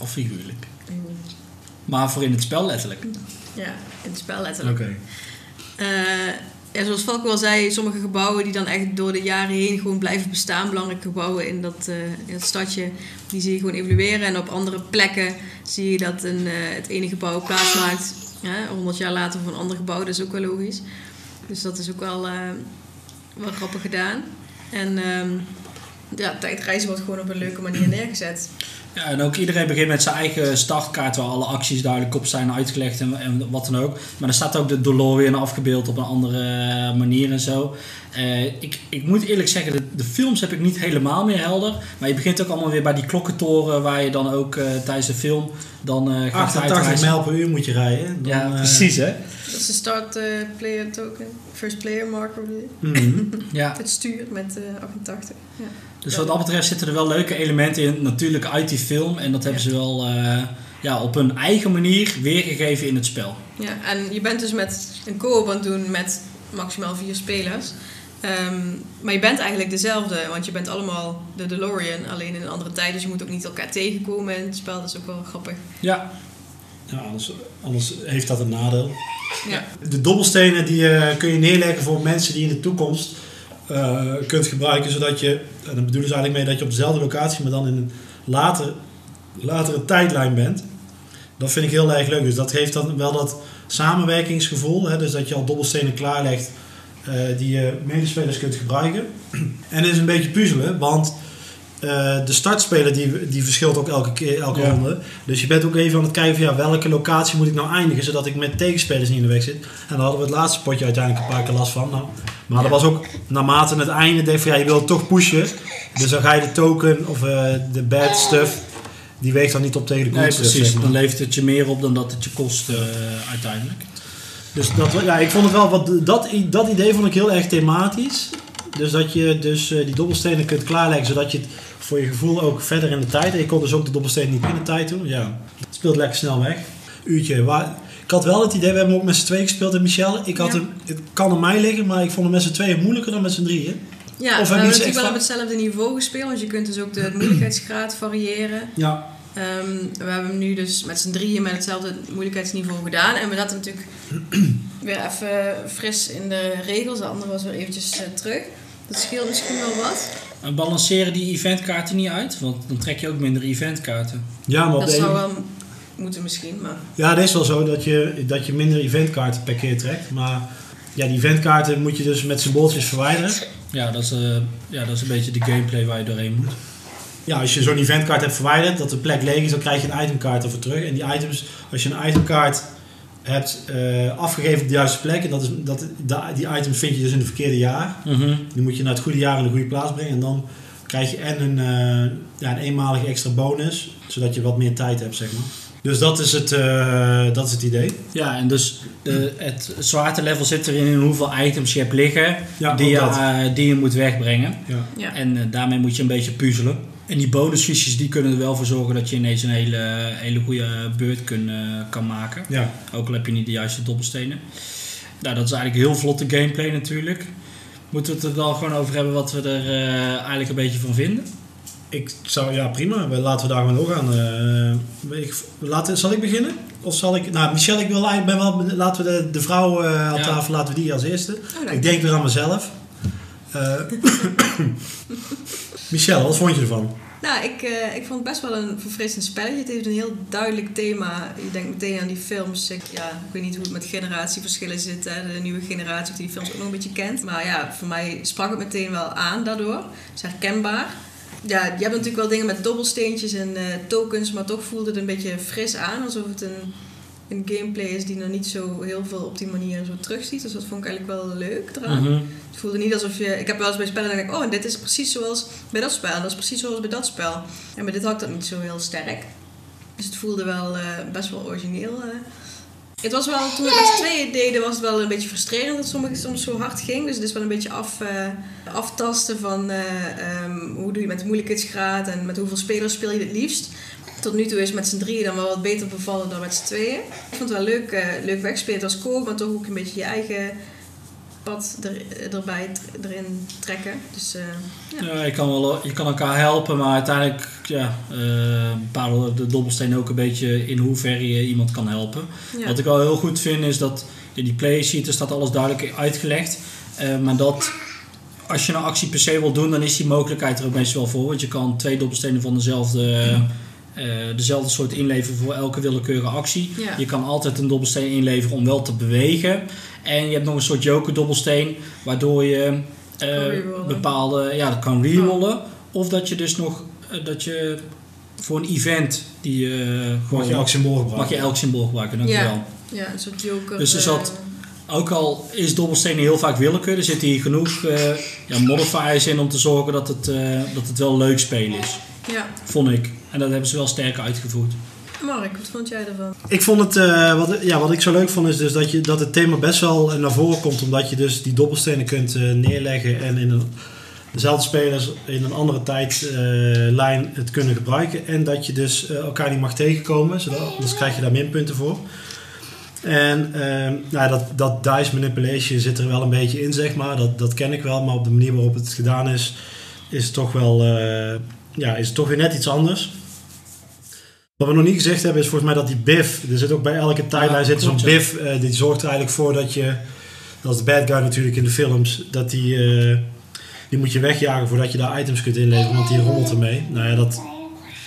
Of figuurlijk. Maar voor in het spel letterlijk. ja, in het spel letterlijk. Oké. Eh, ja, zoals Valko al zei, sommige gebouwen die dan echt door de jaren heen gewoon blijven bestaan. Belangrijke gebouwen in dat, eh, in dat stadje, die zie je gewoon evolueren. En op andere plekken zie je dat een, eh, het ene gebouw plaatsmaakt. Ja, 100 jaar later voor een ander gebouw, dat is ook wel logisch. Dus dat is ook wel, eh, wel grappig gedaan. En ehm, ja, tijdreizen wordt gewoon op een leuke manier neergezet. Ja, en ook iedereen begint met zijn eigen startkaart waar alle acties duidelijk op zijn uitgelegd en, en wat dan ook. Maar er staat ook de DeLorean afgebeeld op een andere eh, manier en zo. Eh, ik, ik moet eerlijk zeggen, de, de films heb ik niet helemaal meer helder. Maar je begint ook allemaal weer bij die klokkentoren waar je dan ook eh, tijdens de film dan eh gaat 88 tijdreizen. mijl per uur moet je rijden. Dan, Ja, precies hè. Dat is de start eh, player token, first player marker, mhm. Ja. het stuur met eh 88. Ja. Dus wat dat betreft zitten er wel leuke elementen in, natuurlijk uit die film. En dat hebben ze wel eh, ja, op hun eigen manier weergegeven in het spel. Ja, en je bent dus met een co-op aan het doen met maximaal vier spelers. Ehm, maar je bent eigenlijk dezelfde, want je bent allemaal de DeLorean, alleen in een andere tijd. Dus je moet ook niet elkaar tegenkomen in het spel. Dat is ook wel grappig. Ja, Ja, anders, anders heeft dat een nadeel. Ja, De dobbelstenen die eh, kun je neerleggen voor mensen die in de toekomst eh, kunt gebruiken. Zodat je, en dan bedoelen ze eigenlijk mee dat je op dezelfde locatie, maar dan in een later, latere tijdlijn bent. Dat vind ik heel erg leuk. Dus dat geeft dan wel dat samenwerkingsgevoel. Hè? Dus dat je al dobbelstenen klaarlegt eh, die je medespelers kunt gebruiken. En het is een beetje puzzelen, want eh, de startspeler die, die verschilt ook elke, keer, elke Ja. ronde. Dus je bent ook even aan het kijken van ja, welke locatie moet ik nou eindigen, zodat ik met tegenspelers niet in de weg zit. En daar hadden we het laatste potje uiteindelijk een paar keer last van. Nou, maar dat was ook naarmate het einde, denk van ja, je wilt toch pushen. Dus dan ga je de token of eh, de bad stuff, die weegt dan niet op tegen de good nee, stuff. precies. zeg maar. Dan levert het je meer op dan dat het je kost eh, uiteindelijk. Dus dat, ja, ik vond het wel, wat, dat, dat idee vond ik heel erg thematisch. Dus dat je dus die dobbelstenen kunt klaarleggen, zodat je het voor je gevoel ook verder in de tijd. En je kon dus ook de dobbelstenen niet binnen tijd doen. Ja, het speelt lekker snel weg. Uurtje. Waar, ik had wel het idee, we hebben ook met z'n tweeën gespeeld in Michel. Ik had Ja. hem, het kan aan mij liggen, maar ik vond hem met z'n tweeën moeilijker dan met z'n drieën. ja Of we hebben natuurlijk wel op hetzelfde niveau gespeeld. Want je kunt dus ook de moeilijkheidsgraad variëren. Ja. Ehm, we hebben hem nu dus met z'n drieën met hetzelfde moeilijkheidsniveau gedaan. En we zaten natuurlijk weer even fris in de regels. De andere was weer eventjes eh, terug. Dat scheelt misschien wel wat. En balanceren die eventkaarten niet uit? Want dan trek je ook minder eventkaarten. Ja, maar op Dat de zou wel moeten misschien, maar... Ja, het is wel zo dat je, dat je minder eventkaarten per keer trekt. Maar ja, die eventkaarten moet je dus met symbooltjes verwijderen. Ja dat, is, eh, ja, dat is een beetje de gameplay waar je doorheen moet. Ja, als je zo'n eventkaart hebt verwijderd, dat de plek leeg is, dan krijg je een itemkaart ervoor terug. En die items, als je een itemkaart hebt eh, afgegeven op de juiste plek, en dat is, dat, da- die items vind je dus in het verkeerde jaar. Mhm. Die moet je naar het goede jaar in de goede plaats brengen. En dan krijg je en een, eh, ja, een eenmalige extra bonus, zodat je wat meer tijd hebt, zeg maar. Dus dat is het, eh, dat is het idee. Ja, en dus het zwaartelevel zit erin in hoeveel items je hebt liggen Ja, die, je, die je moet wegbrengen. Ja. Ja. En daarmee moet je een beetje puzzelen. En die bonusfiches die kunnen er wel voor zorgen dat je ineens een hele, hele goede beurt kun, eh, kan maken. Ja. Ook al heb je niet de juiste dobbelstenen. Nou, dat is eigenlijk heel vlotte gameplay natuurlijk. Moeten we het er dan gewoon over hebben wat we er eh, eigenlijk een beetje van vinden? Ik zou, ja prima, We- laten we daar gewoon doorgaan. Eh, ik, laten, zal ik beginnen? Of zal ik, nou Michel, ik wil eigenlijk, ben wel, laten we de, de vrouw eh, aan Ja. tafel, laten we die als eerste. Oh, Ik denk weer aan mezelf. Eh Michel, wat vond je ervan? Nou, ik, eh, ik vond het best wel een verfrissend spelletje. Het heeft een heel duidelijk thema. Je denkt meteen aan die films. Ik, ja, ik weet niet hoe het met generatieverschillen zit. Hè. De nieuwe generatie die die films ook nog een beetje kent. Maar ja, voor mij sprak het meteen wel aan daardoor. Het is herkenbaar. Ja, je hebt natuurlijk wel dingen met dobbelsteentjes en eh, tokens. Maar toch voelde het een beetje fris aan. Alsof het een, een gameplay is die nog niet zo heel veel op die manier zo terugziet. Dus dat vond ik eigenlijk wel leuk eraan. Mhm. Het voelde niet alsof je... Ik heb wel eens bij spellen en denk ik... Oh, en dit is precies zoals bij dat spel. En dat is precies zoals bij dat spel. En bij dit had ik dat niet zo heel sterk. Dus het voelde wel eh, best wel origineel. eh. Het was wel... Toen we met z'n tweeën deden was het wel een beetje frustrerend dat sommige soms zo hard ging. Dus het is wel een beetje af, eh, aftasten van... eh, ehm, hoe doe je met de moeilijkheidsgraad en met hoeveel spelers speel je het liefst. Tot nu toe is met z'n drieën dan wel wat beter bevallen dan met z'n tweeën. Ik vond het wel leuk, eh, leuk wegspelen. Was koop, maar toch ook een beetje je eigen pad er, erbij erin trekken. Dus ja. Ja, je, kan wel, je kan elkaar helpen, maar uiteindelijk ja, bepalen de dobbelstenen ook een beetje in hoeverre je iemand kan helpen. ja. Wat ik wel heel goed vind is dat in die playsheet er staat alles duidelijk uitgelegd. Eh, maar dat als je een actie per se wil doen, dan is die mogelijkheid er ook meestal wel voor. Want je kan twee dobbelstenen van dezelfde, eh, dezelfde soort inleveren voor elke willekeurige actie. Ja. Je kan altijd een dobbelsteen inleveren om wel te bewegen. En je hebt nog een soort joker dobbelsteen, waardoor je bepaalde, ja, dat kan rerollen. Of dat je dus nog, dat je voor een event die je eh, Mag gewoon je elk symbool gebruiken? mag je elk symbool gebruiken, dankjewel. ja, een soort joker. Dus er eh, zat- Ook al is dobbelstenen heel vaak willekeur, er zitten hier genoeg eh, ja, modifiers in om te zorgen dat het, eh, dat het wel leuk spelen is. ja. Vond ik. En dat hebben ze wel sterker uitgevoerd. Mark, wat vond jij ervan? Ik vond het, eh, wat, ja, wat ik zo leuk vond is dus dat, je, dat het thema best wel naar voren komt. Omdat je dus die dobbelstenen kunt eh, neerleggen en in een, dezelfde spelers in een andere tijdlijn het kunnen gebruiken. En dat je dus eh, elkaar niet mag tegenkomen, zodat, anders krijg je daar minpunten voor. En ehm, nou, dat, dat dice manipulation zit er wel een beetje in, zeg maar. Dat, dat ken ik wel, maar op de manier waarop het gedaan is, is het toch wel eh, ja, is het toch weer net iets anders. Wat we nog niet gezegd hebben is volgens mij dat die biff, er zit ook bij elke tijdlijn Ja, zit zo'n biff, eh, die zorgt er eigenlijk voor dat je, dat is de bad guy natuurlijk in de films, dat die, die moet je wegjagen voordat je daar items kunt inleveren, want die rommelt ermee. Nou ja, dat,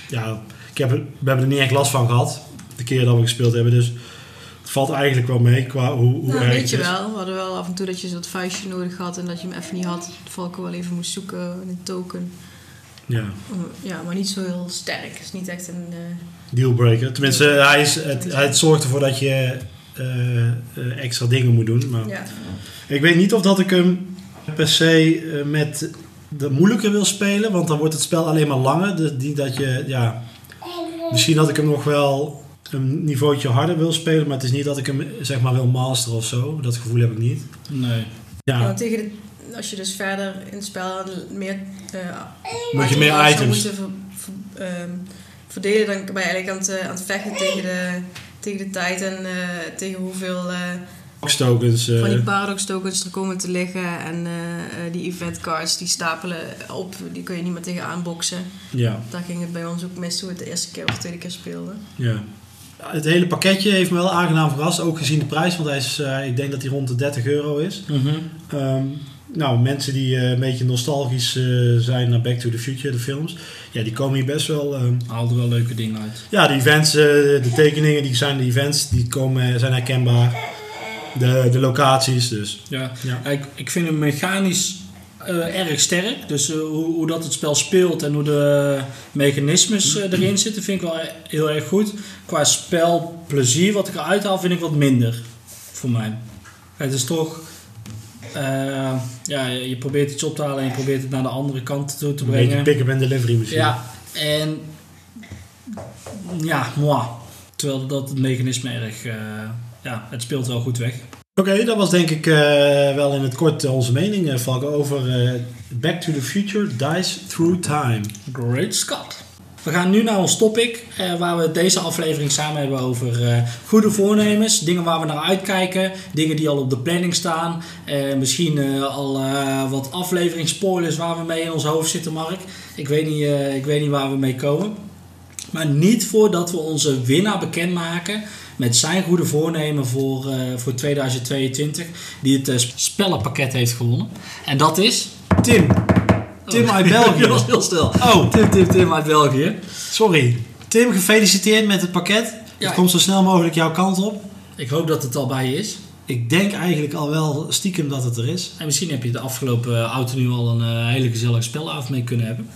ja, ik heb, we hebben er niet echt last van gehad, de keer dat we gespeeld hebben, dus het valt eigenlijk wel mee qua hoe, hoe nou, weet je is. wel. We hadden wel af en toe dat je dat vuistje nodig had en dat je hem even niet had. Ik wel even moest zoeken in een token. Ja, Ja, maar niet zo heel sterk. Het is niet echt een... eh, dealbreaker. Tenminste, hij, is, het, hij zorgt ervoor dat je eh, eh, extra dingen moet doen, maar... ja. Ik weet niet of dat ik hem per se eh, met de moeilijke wil spelen, want dan wordt het spel alleen maar langer. Dus die dat je, ja, misschien dat ik hem nog wel een niveautje harder wil spelen, maar het is niet dat ik hem zeg maar wil masteren of zo. Dat gevoel heb ik niet. Nee. Ja, tegen de, als je dus verder in het spel meer... eh, moet je meer items. moeten ver- ver- ehm, verdelen, dan ben je eigenlijk aan het, eh, aan het vechten tegen de, tegen de tijd en eh, tegen hoeveel eh, tokens. eh, van die paradox tokens er komen te liggen. En eh, eh, die event cards die stapelen op, die kun je niet meer tegenaan boksen. ja, Daar ging het bij ons ook mis toen we het de eerste keer of de tweede keer speelden. ja. Het hele pakketje heeft me wel aangenaam verrast, ook gezien de prijs, want hij is, eh, ik denk dat hij rond de 30 euro is. Mhm. Ehm, nou, mensen die eh, een beetje nostalgisch eh, zijn naar Back to the Future, de films, ja, die komen hier best wel. ehm, Haalde wel leuke dingen uit. ja, de events, eh, de tekeningen, die zijn de events, die komen, zijn herkenbaar. De, de locaties, dus. Ja. Ja. Ik, ik vind hem mechanisch eh, erg sterk. Dus eh, hoe, hoe dat het spel speelt en hoe de mechanismes eh, erin zitten, vind ik wel heel erg goed. Qua spelplezier, wat ik eruit haal, vind ik wat minder voor mij. Het is toch. ja, je probeert iets op te halen en je probeert het naar de andere kant toe te Een beetje brengen. pick-up en delivery misschien. Ja, en. Ja, moi. Terwijl dat het mechanisme erg, ja, het speelt wel goed weg. Oké, dat was denk ik eh, wel in het kort onze mening, uh, Valko, over eh, Back to the Future Dice Through Time. Great Scott. We gaan nu naar ons topic, eh, waar we deze aflevering samen hebben over eh, goede voornemens, dingen waar we naar uitkijken, dingen die al op de planning staan, eh, misschien eh, al eh, wat afleveringsspoilers waar we mee in ons hoofd zitten, Mark. Ik weet, niet, eh, ik weet niet waar we mee komen. Maar niet voordat we onze winnaar bekendmaken met zijn goede voornemen voor, eh, voor 2022, die het eh, spellenpakket heeft gewonnen. En dat is... Tim. Tim uit België. Dat was heel stil. Oh, Tim, Tim, Tim uit België. sorry. Tim, gefeliciteerd met het pakket. Ja. Het komt zo snel mogelijk jouw kant op. Ik hoop dat het al bij je is. Ik denk eigenlijk al wel stiekem dat het er is. En misschien heb je de afgelopen auto nu al een eh, hele gezellige spelavond mee kunnen hebben.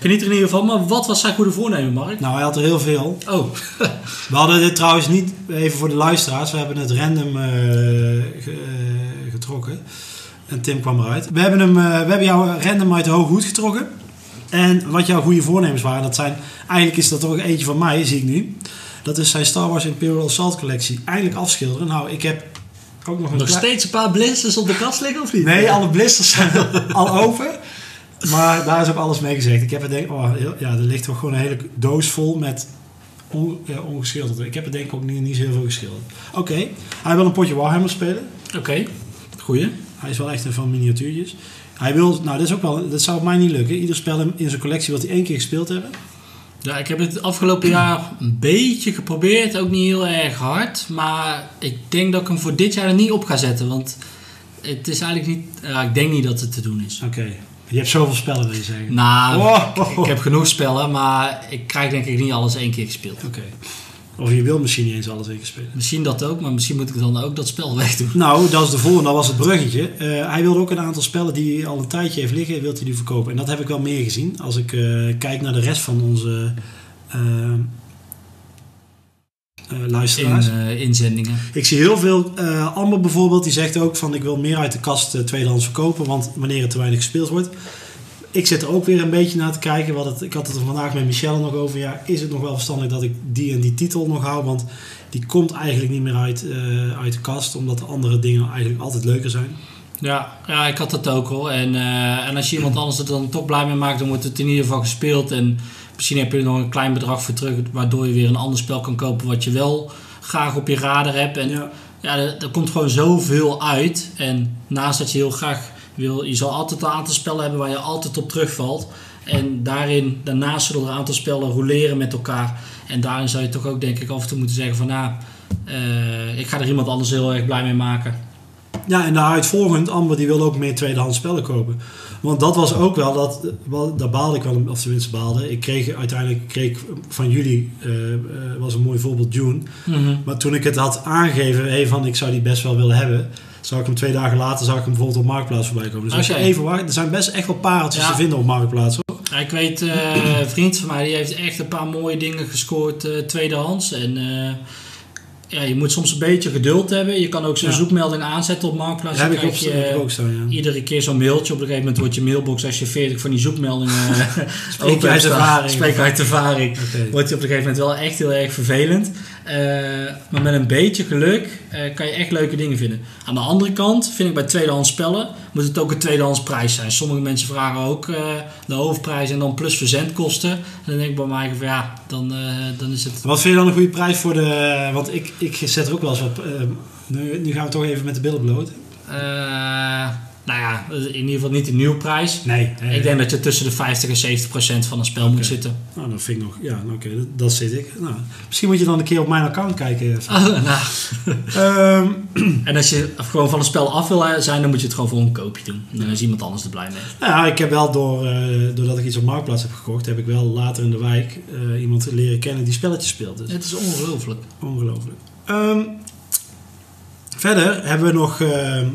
Geniet er in ieder geval. Maar wat was zijn goede voornemen, Mark? Nou, hij had er heel veel. Oh, We hadden dit trouwens niet, even voor de luisteraars, we hebben het random eh, ge- eh, getrokken. En Tim kwam eruit. We hebben, hem, eh, we hebben jou random uit de hoge hoed getrokken. En wat jouw goede voornemens waren, dat zijn, eigenlijk is dat toch eentje van mij, zie ik nu. Dat is zijn Star Wars Imperial Assault collectie. Eindelijk afschilderen. Nou, ik heb ook nog een nog steeds een paar blisters op de kast liggen of niet? Nee, alle blisters zijn al open. Maar daar is ook alles mee gezegd. Ik heb er denk oh, ja, er ligt toch gewoon een hele doos vol met on, ja, ongeschilderd. Ik heb er denk ik ook niet, niet zo heel veel geschilderd. Oké, hij wil een potje Warhammer spelen. Oké, goeie. Hij is wel echt een van miniatuurtjes. Hij wil, nou dat is ook wel, dat zou mij niet lukken. Ieder spel in, zijn collectie wil hij één keer gespeeld hebben. Ja, ik heb het afgelopen jaar een beetje geprobeerd. Ook niet heel erg hard. Maar ik denk dat ik hem voor dit jaar er niet op ga zetten. Want het is eigenlijk niet... Ja, ik denk niet dat het te doen is. Oké, je hebt zoveel spellen wil je zeggen. Nou, Oh. ik, ik heb genoeg spellen. Maar ik krijg denk ik niet alles één keer gespeeld. Oké. Of je wil misschien niet eens alles één keer spelen. Misschien dat ook. Maar misschien moet ik dan ook dat spel wegdoen. Nou, dat is de volgende, dat was het bruggetje. Eh, hij wilde ook een aantal spellen die hij al een tijdje heeft liggen, wil hij die verkopen. En dat heb ik wel meer gezien. Als ik eh, kijk naar de rest van onze eh, eh, In luisteraars. eh, inzendingen. Ik zie heel veel, eh, Amber bijvoorbeeld, die zegt ook van ik wil meer uit de kast eh, tweedehands verkopen, want wanneer het te weinig gespeeld wordt. Ik zit er ook weer een beetje naar te kijken. Wat het, ik had het er vandaag met Michelle nog over. Ja, is het nog wel verstandig dat ik die en die titel nog hou? Want die komt eigenlijk niet meer uit, uit de kast, omdat de andere dingen eigenlijk altijd leuker zijn. Ja, ja, ik had dat ook al. En, en als je iemand anders er dan toch blij mee maakt, dan wordt het in ieder geval gespeeld. En misschien heb je er nog een klein bedrag voor terug, waardoor je weer een ander spel kan kopen wat je wel graag op je radar hebt. En Ja. ja, er, er komt gewoon zoveel uit. En naast dat je heel graag wil, je zal altijd een aantal spellen hebben waar je altijd op terugvalt. En daarin, daarnaast zullen er een aantal spellen roleren met elkaar. En daarin zou je toch ook denk ik af en toe moeten zeggen van nou, eh, ik ga er iemand anders heel erg blij mee maken. Ja, en daaruit volgend, Amber die wil ook meer tweedehands spellen kopen. Want dat was ook wel, dat, daar baalde ik wel, of tenminste baalde. Ik kreeg uiteindelijk kreeg van jullie, eh, eh, was een mooi voorbeeld, June. Mhm. Maar toen ik het had aangegeven, hey, van ik zou die best wel willen hebben, zou ik hem twee dagen later zag ik hem bijvoorbeeld op Marktplaats voorbij komen. Dus als je even wacht, er zijn best echt wel pareltjes Ja. te vinden op Marktplaats. Hoor. Ja, ik weet, eh, een vriend van mij die heeft echt een paar mooie dingen gescoord eh, tweedehands. En ja, je moet soms een beetje geduld hebben. Je kan ook zo'n Ja. zoekmelding aanzetten op Marktplaats. Dan heb krijg ik je ook staan, ja. iedere keer zo'n mailtje. Op een gegeven moment wordt je mailbox, als je 40 van die zoekmeldingen eh, Spreek open uit ervaring. Spreek uit ervaring. Wordt je op een gegeven moment wel echt heel erg vervelend. Eh, maar met een beetje geluk eh, kan je echt leuke dingen vinden. Aan de andere kant vind ik bij tweedehands spellen moet het ook een tweedehands prijs zijn. Sommige mensen vragen ook eh, de hoofdprijs en dan plus verzendkosten. En dan denk ik bij mij van ja, dan, dan is het... Wat vind je dan een goede prijs voor de... Want ik, ik zet er ook wel eens wat... eh, nu, nu gaan we toch even met de billen bloot. eh, nou ja, in ieder geval niet de nieuwprijs. Nee. Ik denk dat je tussen de 50 en 70 procent van een spel moet zitten. Nou, dat vind ik nog... Ja, oké, dat, dat zit ik. Nou, misschien moet je dan een keer op mijn account kijken. Nou. Ehm, En als je gewoon van een spel af wil zijn, dan moet je het gewoon voor een koopje doen. Dan is iemand anders er blij mee. Nou ja, ik heb wel door, eh, doordat ik iets op Marktplaats heb gekocht, heb ik wel later in de wijk eh, iemand leren kennen die spelletjes speelt. Dus Het is ongelooflijk. ongelooflijk. Ehm, verder hebben we nog ehm, eh,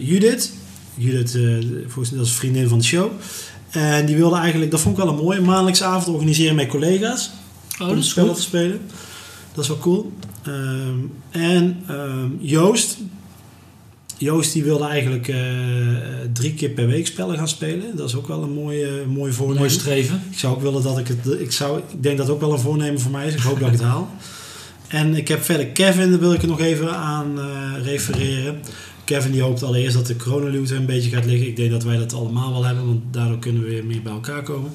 Judith. Judith, eh, volgens mij dat is een vriendin van de show. En die wilde eigenlijk, dat vond ik wel een mooie, maandelijkse avond organiseren met collega's. Oh, om spellen te spelen. Dat is wel cool. Ehm, en ehm, Joost. Joost die wilde eigenlijk eh, drie keer per week spellen gaan spelen. Dat is ook wel een mooie, mooi voornemen. Mooi streven. Ik zou ook willen dat ik het. Ik, zou, ik denk dat het ook wel een voornemen voor mij is. Ik hoop dat ik het haal. En ik heb verder Kevin, daar wil ik er nog even aan eh, refereren. Kevin die hoopt allereerst dat de coronaloot er een beetje gaat liggen. Ik denk dat wij dat allemaal wel hebben, want daardoor kunnen we weer meer bij elkaar komen.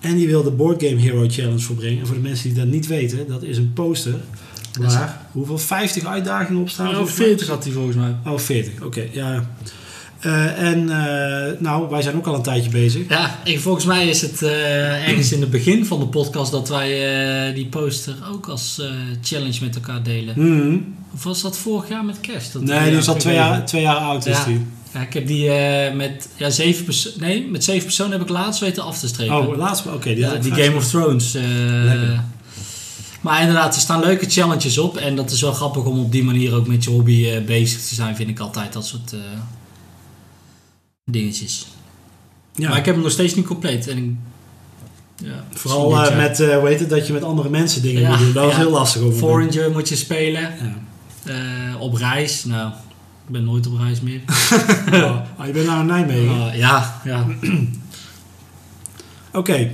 En die wil de Board Game Hero Challenge voorbrengen. En voor de mensen die dat niet weten, dat is een poster waar hoeveel 50 uitdagingen op staan. Oh, volgens mij? 40 had hij volgens mij. Oh, 40, oké. ja. Eh, en eh, nou, wij zijn ook al een tijdje bezig. Ja, ik, volgens mij is het eh, ergens in het begin van de podcast dat wij die poster ook als challenge met elkaar delen. Mhm. Of was dat vorig jaar met kerst? Dat Nee, die is al twee jaar, twee jaar oud. Is Ja. die. Ja, ik heb die met, ja, zeven perso- nee, met zeven personen heb ik laatst weten af te strepen. Oh, laatst. Oké, die, Ja, die. Game of Thrones. maar inderdaad, er staan leuke challenges op. En dat is wel grappig om op die manier ook met je hobby bezig te zijn, vind ik altijd. Dat soort dingetjes. Ja. Maar ik heb hem nog steeds niet compleet. En ik, ja, Vooral eh, met, eh hoe heet het, dat je met andere mensen dingen Ja, moet doen. Dat was heel lastig over. Foreigner moet je spelen. Ja. eh, op reis. Nou, ik ben nooit op reis meer. Oh, oh, je bent nou in Nijmegen. Ah, ja, ja. Oké.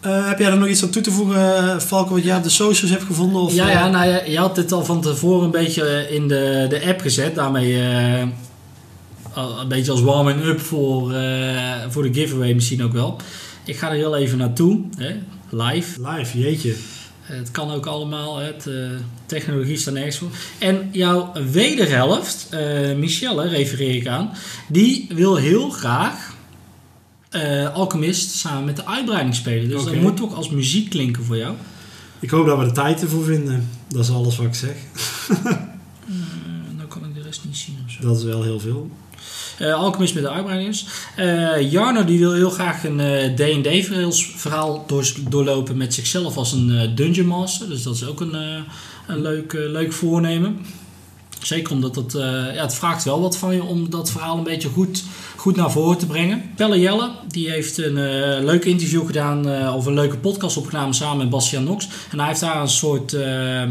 Heb jij er nog iets aan toe te voegen, Valken, wat jij op de socials hebt gevonden? Of, ja, ja, nou je had dit al van tevoren een beetje in de, de app gezet. Daarmee een beetje als warming-up voor, eh, voor de giveaway misschien ook wel. Ik ga er heel even naartoe, hè, live. Live, jeetje. Het kan ook allemaal, het, eh, technologie staat nergens voor. En jouw wederhelft, eh Michelle, refereer ik aan, die wil heel graag Alchemist samen met de uitbreiding spelen. Dus dat moet toch als muziek klinken voor jou. Ik hoop dat we de tijd ervoor vinden. Dat is alles wat ik zeg. Nou kan ik de rest niet zien of zo. Dat is wel heel veel. Eh Alchemist met de uitbreidingers. Eh Jarno die wil heel graag een eh, D&D verhaals- verhaal door, doorlopen met zichzelf als een eh, Dungeon Master. Dus dat is ook een, eh, een leuk, eh, leuk voornemen. Zeker omdat eh, ja, het vraagt wel wat van je om dat verhaal een beetje goed, goed naar voren te brengen. Pelle Jelle die heeft een eh, leuk interview gedaan eh, of een leuke podcast opgenomen samen met Bastiaan Nox. En hij heeft daar een soort eh,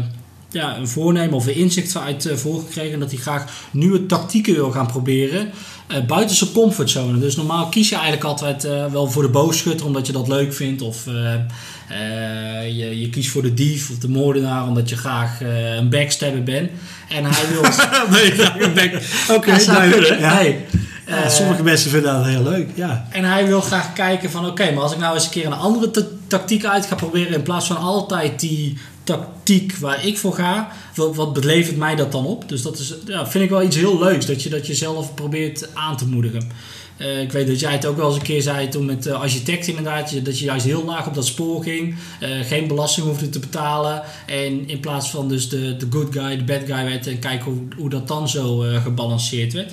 ja, een voornemen of een inzicht uit eh, voorgekregen dat hij graag nieuwe tactieken wil gaan proberen. Eh, buiten zijn comfortzone. Dus normaal kies je eigenlijk altijd eh, wel voor de boogschutter omdat je dat leuk vindt. Of eh, je, je kiest voor de dief of de moordenaar omdat je graag een backstabber bent. En hij wil... nee, graag een. Oké, kunnen. Ja. Sommige mensen vinden dat heel leuk. Ja. en hij wil graag kijken van oké, maar als ik nou eens een keer een andere ta- tactiek uit ga proberen in plaats van altijd die tactiek waar ik voor ga, wat, wat mij dat dan op? Dus dat is, ja, vind ik wel iets heel leuks, dat je dat jezelf probeert aan te moedigen. Eh, ik weet dat jij het ook wel eens een keer zei toen met de architect inderdaad, dat je juist heel laag op dat spoor ging, eh, geen belasting hoefde te betalen en in plaats van dus de, de good guy, de bad guy werd en kijken hoe, hoe dat dan zo eh, gebalanceerd werd.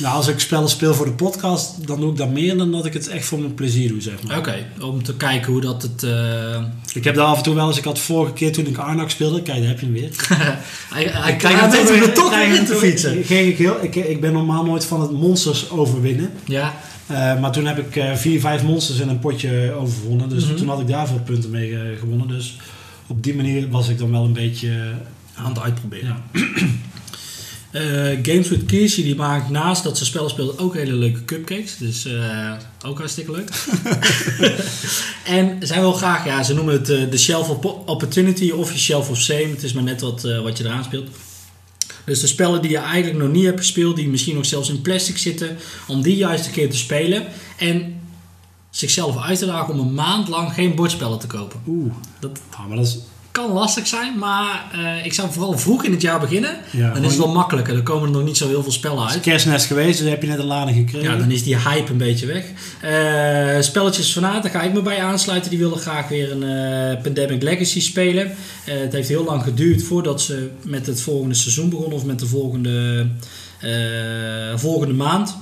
Nou, als ik spellen speel voor de podcast, dan doe ik dat meer dan dat ik het echt voor mijn plezier doe, zeg maar. Oké, om te kijken hoe dat het... eh, Ik heb daar af en toe wel eens, ik had vorige keer toen ik Arnak speelde, kijk, daar heb je hem weer. hij Ik krijgt hem het weer- er toch krijg weer in te toch- fietsen. Ging ik, heel, ik, ik ben normaal nooit van het monsters overwinnen. Ja, Eh, maar toen heb ik eh, vier, vijf monsters in een potje overwonnen. Dus Mhm. toen had ik daar veel punten mee gewonnen. Dus op die manier was ik dan wel een beetje aan het uitproberen. Ja. Eh, Games with Kirsje die maakt naast dat ze spellen speelt ook hele leuke cupcakes. Dus eh, ook hartstikke leuk. en zij wil graag, ja, ze noemen het eh, de Shelf of Opportunity of je Shelf of Same. Het is maar net wat, wat je eraan speelt. Dus de spellen die je eigenlijk nog niet hebt gespeeld, die misschien nog zelfs in plastic zitten, om die juist een keer te spelen. En zichzelf uit te dagen om een maand lang geen bordspellen te kopen. Oeh, Dat ah, maar dat is... kan lastig zijn, maar eh, ik zou vooral vroeg in het jaar beginnen. Ja, dan is het wel makkelijker. Dan komen er nog niet zo heel veel spellen Het is uit. kerstnest geweest, dus heb je net een lading gekregen. Ja, dan is die hype een beetje weg. Eh, spelletjes vanuit, daar ga ik me bij aansluiten. Die willen graag weer een eh, Pandemic Legacy spelen. Het heeft heel lang geduurd voordat ze met het volgende seizoen begonnen. Of met de volgende, volgende maand.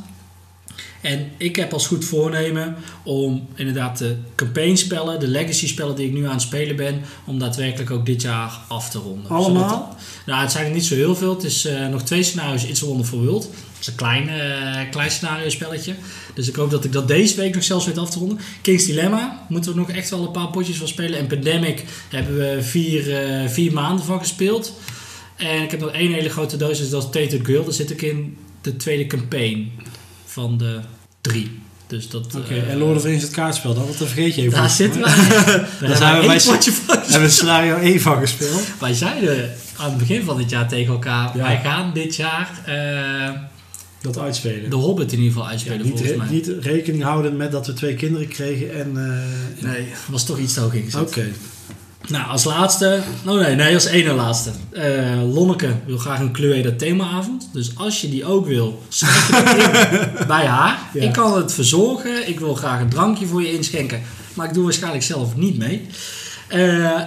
En ik heb als goed voornemen om inderdaad de campaignspellen, de legacy spellen die ik nu aan het spelen ben, om daadwerkelijk ook dit jaar af te ronden. Allemaal? Zodat- nou, het zijn er niet zo heel veel. Het is eh, nog twee scenario's It's a Wonderful World. Het is een klein, eh, klein scenario spelletje. Dus ik hoop dat ik dat deze week nog zelfs weet af te ronden. King's Dilemma moeten we nog echt wel een paar potjes van spelen. En Pandemic hebben we vier, eh, vier maanden van gespeeld. En ik heb nog één hele grote doos, dus dat is Tated Girl. Daar zit ik in de tweede campaign van de drie. Dus dat... Oké, eh, en Lord of the Rings het kaartspel, dan, want dat vergeet je even. Daar zitten wij. Daar zijn we bij- potje van. Hebben we scenario 1 van gespeeld? Wij zeiden aan het begin van dit jaar tegen elkaar... Ja. Wij gaan dit jaar eh, Dat uitspelen. de Hobbit in ieder geval Ja, uitspelen, niet, volgens re- mij. niet rekening houden met dat we twee kinderen kregen en... eh, Nee, was toch iets te hoog ingezet. Oké. Nou, als laatste... Oh nee, nee, als ene laatste. Eh, Lonneke wil graag een Cluedo themaavond. Dus als je die ook wil, schrijf je in bij haar. Ja. Ik kan het verzorgen. Ik wil graag een drankje voor je inschenken. Maar ik doe waarschijnlijk zelf niet mee. Eh,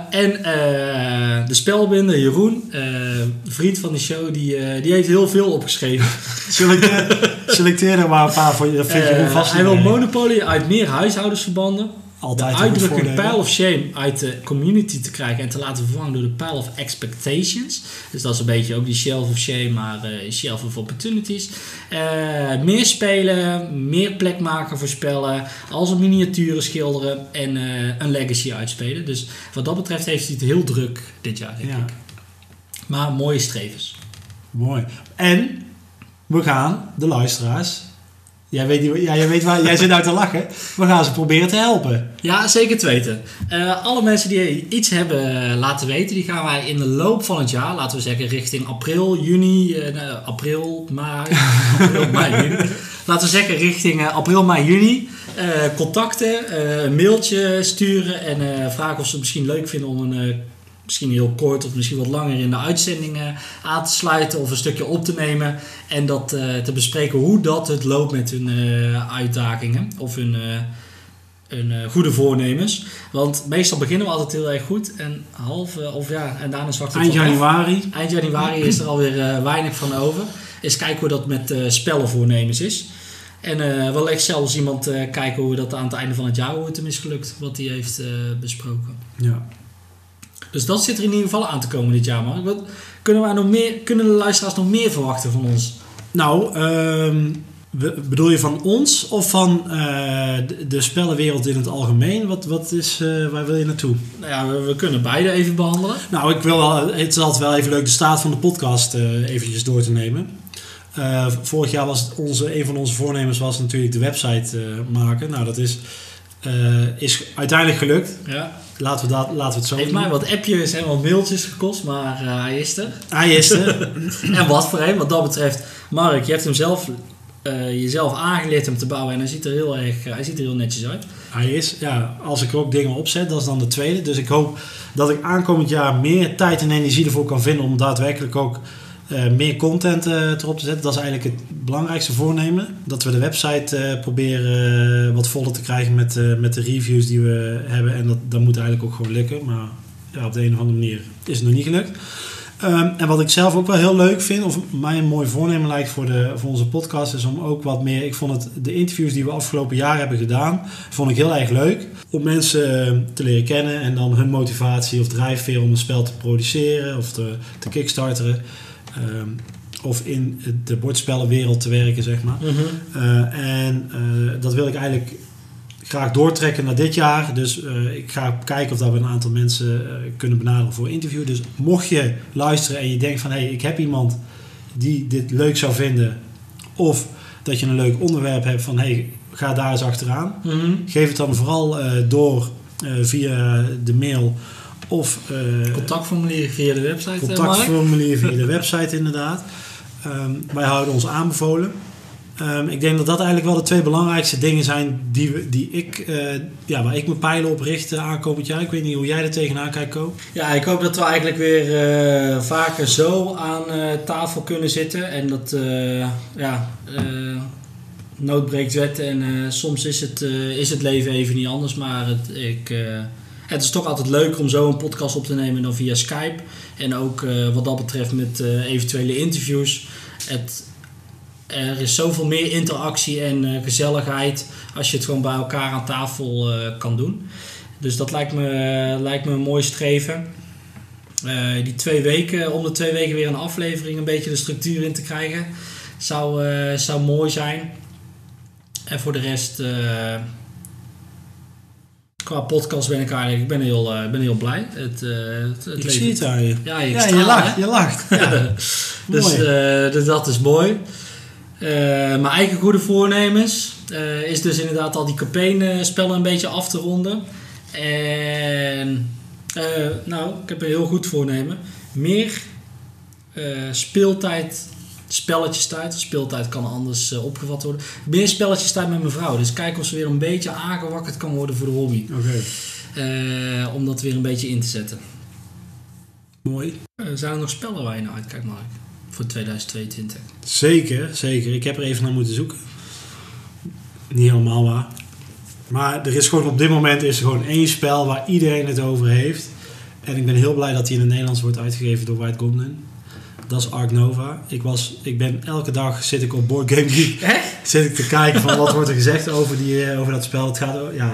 en eh, de spelbinder Jeroen, vriend van de show, die, die heeft heel veel opgeschreven. Selecteer, selecteer er maar een paar voor je. Vind vast hij wil. Monopoly uit meer huishoudensverbanden. Altijd de uitdrukking pile of shame uit de community te krijgen en te laten vervangen door de pile of expectations. Dus dat is een beetje ook die shelf of shame, maar eh shelf of opportunities. Eh, meer spelen, meer plek maken voor spellen, als een miniaturen schilderen en eh, een legacy uitspelen. Dus wat dat betreft heeft hij het heel druk dit jaar, denk Ja. ik. Maar mooie strevens. Mooi. En we gaan de luisteraars. Jij weet, ja, jij weet waar jij zit nou te lachen. We gaan ze proberen te helpen. Ja, zeker te weten. Eh, alle mensen die iets hebben laten weten, die gaan wij in de loop van het jaar, laten we zeggen richting april, juni, nou, april, mei, april, mei, juni. Laten we zeggen richting eh, april, mei, juni. contacten, een mailtje sturen en vragen of ze het misschien leuk vinden om een misschien heel kort of misschien wat langer in de uitzending eh, aan te sluiten of een stukje op te nemen en dat eh, te bespreken hoe dat het loopt met hun eh, uitdagingen of hun, hun eh, goede voornemens. Want meestal beginnen we altijd heel erg goed en half of ja, en daarna zwakt het Eind af. januari. Eind januari is er alweer weinig van over. Eens kijken hoe dat met spellenvoornemens is. En wel echt zelfs iemand kijken hoe dat aan het einde van het jaar hoe het hem is gelukt. Wat hij heeft besproken. Ja. Dus dat zit er in ieder geval aan te komen dit jaar. Wat, kunnen, wij nog meer, kunnen de luisteraars nog meer verwachten van ons? Nou, ehm, we- bedoel je van ons of van eh, de, de spellenwereld in het algemeen? Wat, wat is, eh, waar wil je naartoe? Nou ja, we, we kunnen beide even behandelen. Nou, ik wil het is altijd wel even leuk de staat van de podcast eh eventjes door te nemen. Vorig jaar was onze, een van onze voornemens was natuurlijk de website maken. Nou, dat is, is uiteindelijk gelukt. Ja. Laten we, dat, laten we het zo Heeft doen. mij wat appjes en wat mailtjes gekost, maar eh, hij is er. Hij is er. En wat voor hem, wat dat betreft. Mark, je hebt hem zelf, eh, jezelf aangeleerd om te bouwen en hij ziet er heel erg, hij ziet er heel netjes uit. Hij is, ja, als ik er ook dingen opzet, dat is dan de tweede. Dus ik hoop dat ik aankomend jaar meer tijd en energie ervoor kan vinden om daadwerkelijk ook eh, meer content eh, erop te zetten. Dat is eigenlijk het belangrijkste voornemen. Dat we de website eh, proberen wat voller te krijgen met, met de reviews die we hebben. En dat, dat moet eigenlijk ook gewoon lukken. Maar ja, op de een of andere manier is het nog niet gelukt. Ehm, en wat ik zelf ook wel heel leuk vind, of mij een mooi voornemen lijkt voor, de, voor onze podcast, is om ook wat meer. Ik vond het, de interviews die we afgelopen jaar hebben gedaan, vond ik heel erg leuk. Om mensen te leren kennen en dan hun motivatie of drijfveer om een spel te produceren of te, te kickstarteren. Ehm, of in de bordspellenwereld te werken, zeg maar. Eh, en eh, dat wil ik eigenlijk graag doortrekken naar dit jaar. Dus eh, ik ga kijken of dat we een aantal mensen kunnen benaderen voor interview. Dus mocht je luisteren en je denkt van... hé, hey, ik heb iemand die dit leuk zou vinden... of dat je een leuk onderwerp hebt van... hé, hey, ga daar eens achteraan. Mhm. Geef het dan vooral door via de mail... of eh, Contactformulier via de website, eh, contactformulier via de website inderdaad. Ehm, wij houden ons aanbevolen. Ehm, ik denk dat dat eigenlijk wel de twee belangrijkste dingen zijn die, we, die ik, eh, ja, waar ik mijn pijlen op richt aankomend jaar. Ik weet niet hoe jij er tegenaan kijkt, Ko. Ja, ik hoop dat we eigenlijk weer vaker zo aan tafel kunnen zitten. En dat, ja, nood breekt wet. En soms is het, is het leven even niet anders. Maar het, ik, het is toch altijd leuker om zo een podcast op te nemen dan via Skype. En ook eh, wat dat betreft met eh, eventuele interviews. Het, er is zoveel meer interactie en eh, gezelligheid als je het gewoon bij elkaar aan tafel kan doen. Dus dat lijkt me, lijkt me een mooi streven. Eh, die twee weken, om de twee weken weer een aflevering, een beetje de structuur in te krijgen, zou, zou mooi zijn. En voor de rest, qua podcast ben ik eigenlijk, ik ben heel, eh, ben heel blij. Het, eh, het, het Ik leven- zie het aan je. Ja, je, Ja, je straalt, lacht, hè? je lacht. Ja. dus eh, dus dat is mooi. Mijn eigen goede voornemens is dus inderdaad al die campaign-spellen een beetje af te ronden. En nou, ik heb een heel goed voornemen. Meer speeltijd, spelletjestijd. Speeltijd kan anders eh, opgevat worden. Meer spelletjestijd met mijn vrouw. Dus kijken of ze weer een beetje aangewakkerd kan worden voor de hobby. Oké. Eh, om dat weer een beetje in te zetten. Mooi. Eh, zijn er nog spellen waar je naar uitkijkt, Mark? Voor 2022. Zeker, zeker. Ik heb er even naar moeten zoeken. Niet helemaal waar. Maar er is gewoon op dit moment is er gewoon één spel waar iedereen het over heeft. En ik ben heel blij dat hij in het Nederlands wordt uitgegeven door White Goblin. Dat is Ark Nova. Ik, was, ik ben elke dag zit ik op Board Game Geek. Echt? Zit ik te kijken van wat wordt er gezegd over, die, eh, over dat spel. Het gaat ja,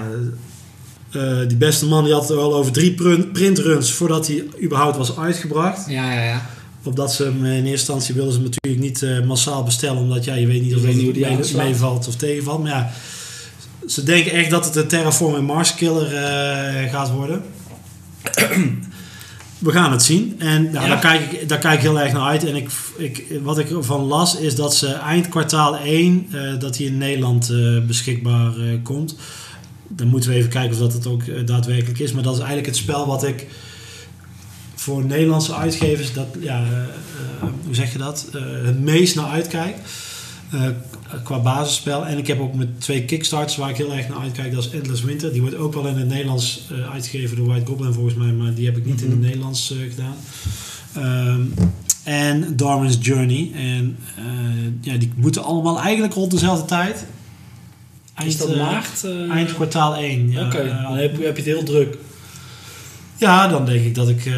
eh, die beste man die had het al over drie print- printruns voordat hij überhaupt was uitgebracht. Ja, ja, ja. Opdat ze hem in eerste instantie wilden ze hem natuurlijk niet eh, massaal bestellen, omdat ja, je weet niet of het mee- meevalt of tegenvalt. Maar ja, ze denken echt dat het een Terraform en Mars Killer gaat worden. We gaan het zien. En nou, Ja. daar, kijk ik, daar kijk ik heel erg naar uit. En ik, ik, wat ik ervan las is dat ze eind kwartaal 1 eh, dat hij in Nederland eh, beschikbaar eh, komt. Dan moeten we even kijken of dat het ook daadwerkelijk is. Maar dat is eigenlijk het spel wat ik voor Nederlandse uitgevers, dat, ja, hoe zeg je dat, het meest naar uitkijk. Eh, qua basisspel. En ik heb ook met twee kickstarts waar ik heel erg naar uitkijk. Dat is Endless Winter. Die wordt ook wel in het Nederlands eh, uitgegeven door White Goblin volgens mij. Maar die heb ik niet in het Mhm. Nederlands eh, gedaan. Ehm, en Darwin's Journey. En ja, die moeten allemaal eigenlijk rond dezelfde tijd. Is dat maart? Eind kwartaal 1. Ja, Oké, Eh, dan heb, heb je het heel druk. Ja, dan denk ik dat ik, eh,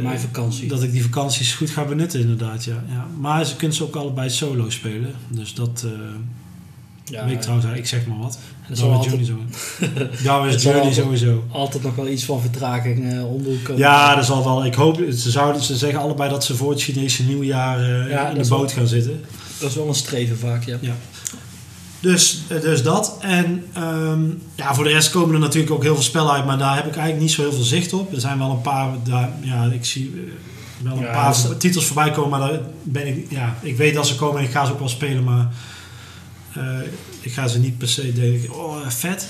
Mijn vakantie. dat ik die vakanties goed ga benutten, inderdaad. Ja. Ja. Maar ze kunnen ze ook allebei solo spelen. Dus dat eh ja, weet ik trouwens, ik zeg maar wat. Darwin's altijd, Journey zo. Journey sowieso. altijd nog wel iets van vertraging eh de hoek komen. Ja, dat zal wel. Ik hoop, ze, zouden, ze zeggen allebei dat ze voor het Chinese nieuwjaar eh, Ja, in de is boot gaan zitten. Dat is wel een streven vaak, ja. Dus, dus dat. En ehm, ja, voor de rest komen er natuurlijk ook heel veel spellen uit, maar daar heb ik eigenlijk niet zo heel veel zicht op. Er zijn wel een paar, daar, ja, ik zie eh, wel een Ja, paar dat titels voorbij komen, maar daar ben ik, ja, ik weet dat ze komen en ik ga ze ook wel spelen, maar eh, ik ga ze niet per se denken, oh vet.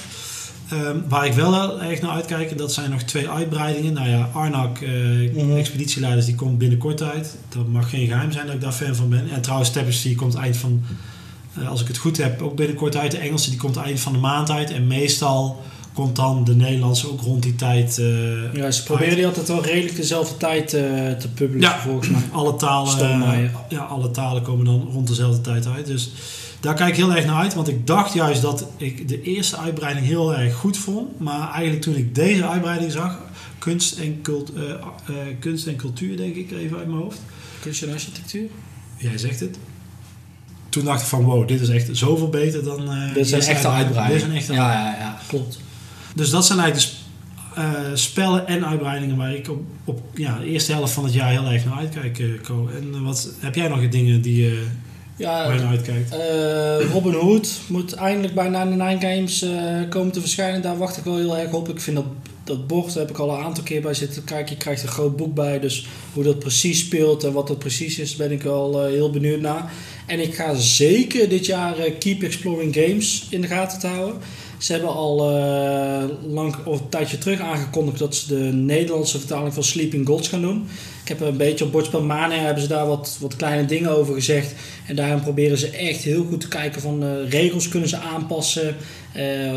Ehm, waar ik wel erg naar uitkijk, dat zijn nog twee uitbreidingen. Nou ja, Arnak, Mhm. Expeditieleiders, die komt binnenkort uit. Dat mag geen geheim zijn dat ik daar fan van ben. En trouwens, Tapestry komt eind van, als ik het goed heb, ook binnenkort uit. De Engelse, die komt eind van de maand uit. En meestal komt dan de Nederlandse ook rond die tijd. eh, Ja, ze proberen die altijd wel redelijk dezelfde tijd eh, te publishen, Ja. volgens mij. alle talen, ja, alle talen komen dan rond dezelfde tijd uit. Dus daar kijk ik heel erg naar uit. Want ik dacht juist dat ik de eerste uitbreiding heel erg goed vond. Maar eigenlijk toen ik deze uitbreiding zag, kunst en, cult, eh, eh, kunst en cultuur denk ik even uit mijn hoofd. Kunst en architectuur? Jij zegt het. Toen dacht ik van wow, dit is echt zoveel beter dan... eh, Dit is een echte uitbreiding. Dit is een echte ja, ja, ja, klopt. Dus dat zijn eigenlijk de eh, spellen en uitbreidingen waar ik op, op ja, de eerste helft van het jaar heel erg naar uitkijk, eh. En wat, heb jij nog dingen die, eh, waar je Ja, naar uitkijkt? eh, Robin Hood moet eindelijk bij 99 Games komen te verschijnen. Daar wacht ik wel heel erg op. Ik vind dat, dat bord, daar heb ik al een aantal keer bij zitten kijken. Je krijgt een groot boek bij, dus hoe dat precies speelt en wat dat precies is, ben ik eh, heel benieuwd naar. En ik ga zeker dit jaar eh, Keep Exploring Games in de gaten te houden. Ze hebben al eh, lang of een tijdje terug aangekondigd dat ze de Nederlandse vertaling van Sleeping Gods gaan doen. Ik heb een beetje op Bordspel Mania hebben ze daar wat, wat kleine dingen over gezegd. En daarin proberen ze echt heel goed te kijken van eh, regels kunnen ze aanpassen.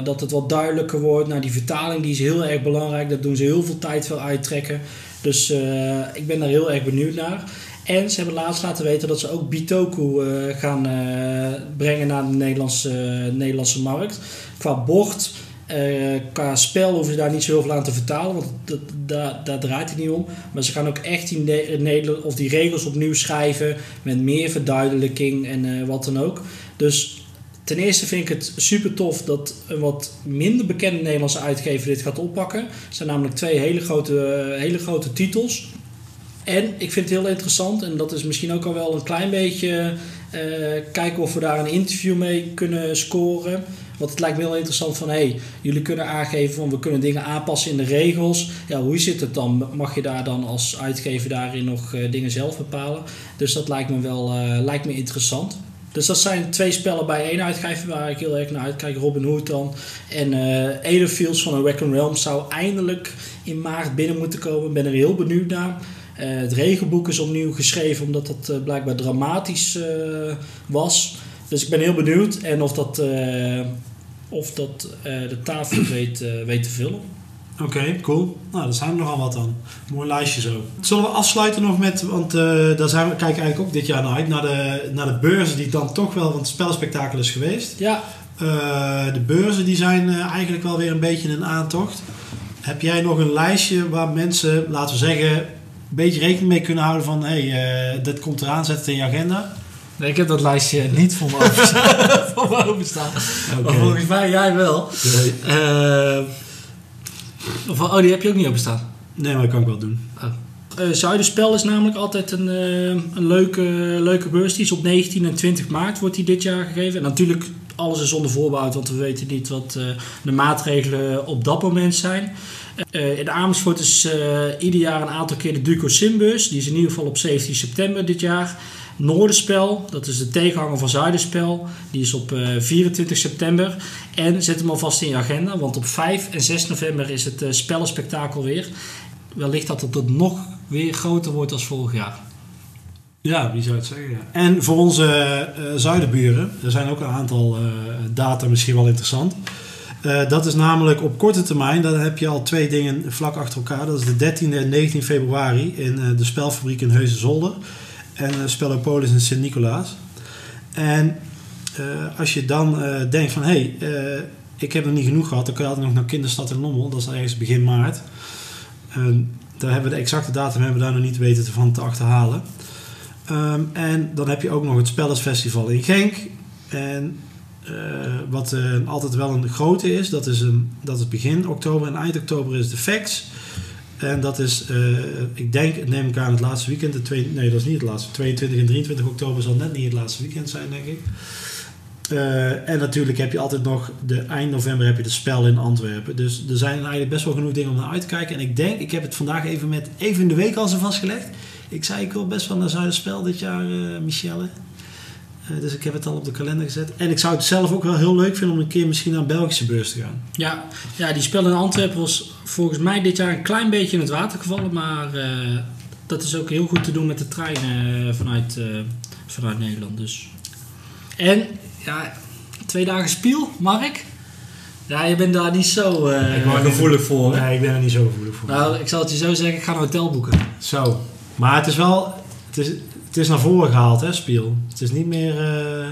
dat het wat duidelijker wordt. Nou, die vertaling die is heel erg belangrijk. Daar doen ze heel veel tijd voor uittrekken. Dus ik ben daar heel erg benieuwd naar. En ze hebben laatst laten weten dat ze ook Bitoku eh, gaan eh, brengen naar de Nederlandse, Nederlandse markt. Qua eh, qua spel hoeven ze daar niet zo heel veel aan te vertalen, want dat, daar, daar draait het niet om. Maar ze gaan ook echt die, of die regels opnieuw schrijven met meer verduidelijking en eh, wat dan ook. Dus ten eerste vind ik het super tof dat een wat minder bekende Nederlandse uitgever dit gaat oppakken. Het zijn namelijk twee hele grote, eh, hele grote titels. En ik vind het heel interessant, en dat is misschien ook al wel een klein beetje eh, kijken of we daar een interview mee kunnen scoren. Want het lijkt me heel interessant van, hey, jullie kunnen aangeven van we kunnen dingen aanpassen in de regels. Ja, hoe zit het dan? Mag je daar dan als uitgever daarin nog eh, dingen zelf bepalen? Dus dat lijkt me wel eh, lijkt me interessant. Dus dat zijn twee spellen bij één uitgever waar ik heel erg naar uitkijk. Robin Hood dan. En eh Aetherfields van Awaken Realms zou eindelijk in maart binnen moeten komen. Ik ben er heel benieuwd naar. Eh, het regenboek is opnieuw geschreven omdat dat eh, blijkbaar dramatisch eh, was. Dus ik ben heel benieuwd. En of dat, of dat de tafel weet, weet te vullen. Oké, cool. Nou, dat zijn er nogal wat dan. Mooi lijstje zo. Zullen we afsluiten nog met, want daar zijn we, kijken eigenlijk ook dit jaar naar uit, naar de, naar de beurzen die dan toch wel, want het spellenspectakel is geweest. Ja, de beurzen die zijn eigenlijk wel weer een beetje een aantocht. Heb jij nog een lijstje waar mensen, laten we zeggen, beetje rekening mee kunnen houden van, hé, hey, eh, dit komt eraan, zet het in je agenda? Nee, ik heb dat lijstje niet voor me openstaan. voor me openstaan. Oké. Maar volgens mij jij wel. Nee. Of, oh, die heb je ook niet openstaan. nee, maar dat kan ik wel doen. Eh Zuiderspel is namelijk altijd een, een leuke, leuke beurs. Die is op 19 en 20 maart wordt die dit jaar gegeven. En natuurlijk, alles is zonder voorbehoud, want we weten niet wat de maatregelen op dat moment zijn. Eh, in Amersfoort is eh, ieder jaar een aantal keer de Duco Simbus. Die is in ieder geval op 17 september dit jaar. Noorderspel, dat is de tegenhanger van Zuiderspel. Die is op eh, 24 september. En zet hem alvast in je agenda, want op 5 en 6 november is het eh, spellenspectakel weer. Wellicht dat het nog weer groter wordt als vorig jaar. Ja, wie zou het zeggen? Ja. En voor onze eh, zuidenburen, er zijn ook een aantal eh, data misschien wel interessant. Eh, dat is namelijk op korte termijn, dan heb je al twee dingen vlak achter elkaar. Dat is de 13e en 19 februari in eh, de spelfabriek in Heusden-Zolder. En uh, Spellopolis in Sint-Nicolaas. En eh, als je dan eh, denkt van, hé, hey, eh, ik heb er niet genoeg gehad, dan kun je altijd nog naar Kinderstad in Lommel. Dat is ergens begin maart. En daar hebben we de exacte datum hebben we daar nog niet weten te, van te achterhalen. Ehm, en dan heb je ook nog het Spellersfestival in Genk. En eh, wat eh, altijd wel een grote is, dat is, een, dat is begin oktober en eind oktober is de FAX. En dat is, eh, ik denk, neem ik aan, het laatste weekend. De twee, nee, dat is niet het laatste. 22 en 23 oktober zal net niet het laatste weekend zijn, denk ik. Eh, en natuurlijk heb je altijd nog, de eind november heb je de spel in Antwerpen. Dus er zijn eigenlijk best wel genoeg dingen om naar uit te kijken. En ik denk, ik heb het vandaag even met, even in de week al zo vastgelegd. Ik zei, ik wil best wel naar Zuiderspel dit jaar, eh Michelle. Eh, dus ik heb het al op de kalender gezet. En ik zou het zelf ook wel heel leuk vinden om een keer misschien naar een Belgische beurs te gaan. Ja, ja die spel in Antwerpen was volgens mij dit jaar een klein beetje in het water gevallen. Maar eh, dat is ook heel goed te doen met de treinen eh, vanuit, eh, vanuit Nederland. Dus. En ja, twee dagen spiel, Mark. Ja, je bent daar niet zo eh, Ik wou niet- gevoelig voor. hè? Nee, ik ben er niet zo gevoelig voor. Nou, ik zal het je zo zeggen, ik ga een hotel boeken. Zo. Maar het is wel, het is, het is naar voren gehaald, hè, Spiel. Het is niet meer, eh,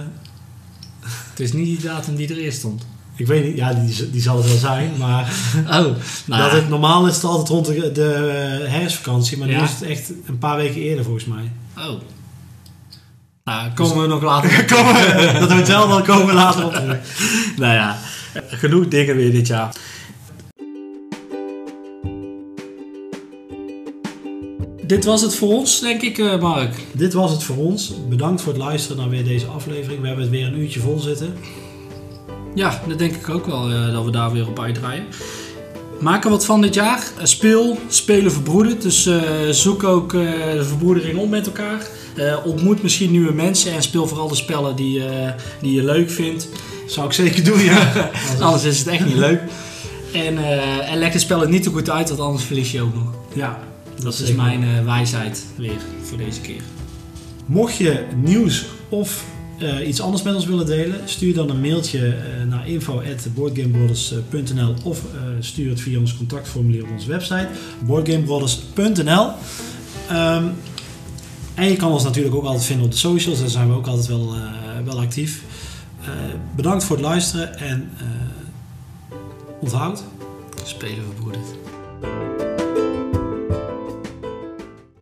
Het is niet die datum die er eerst stond. ik weet niet, ja, die, die zal het wel zijn. Maar Oh, nou, dat het, normaal is het altijd rond de, de herfstvakantie. Maar nu is het echt een paar weken eerder volgens mij. oh. Nou, komen we nog later. op. Komen we, dat hotel, dan komen we later op. Nou ja, genoeg dingen weer dit jaar. Dit was het voor ons, denk ik, eh, Mark. Dit was het voor ons. Bedankt voor het luisteren naar weer deze aflevering. We hebben het weer een uurtje vol zitten. Ja, dat denk ik ook wel, eh, dat we daar weer op uitdraaien. Maak er wat van dit jaar. Eh, speel, spelen verbroederd. Dus zoek ook de verbroedering op met elkaar. Ontmoet misschien nieuwe mensen en speel vooral de spellen die, die je leuk vindt. Zou ik zeker doen, ja. Anders is het echt niet leuk. En, en leg de spellen niet te goed uit, want anders verlies je ook nog. ja. Dat is zeker. mijn eh, wijsheid weer voor deze keer. Mocht je nieuws of eh, iets anders met ons willen delen, stuur dan een mailtje eh, naar info.boardgamebrothers.nl of stuur het via ons contactformulier op onze website boardgamebrothers.nl. Ehm, en je kan ons natuurlijk ook altijd vinden op de socials, daar zijn we ook altijd wel, wel actief. Bedankt voor het luisteren en onthoud. Spelen verbroederd.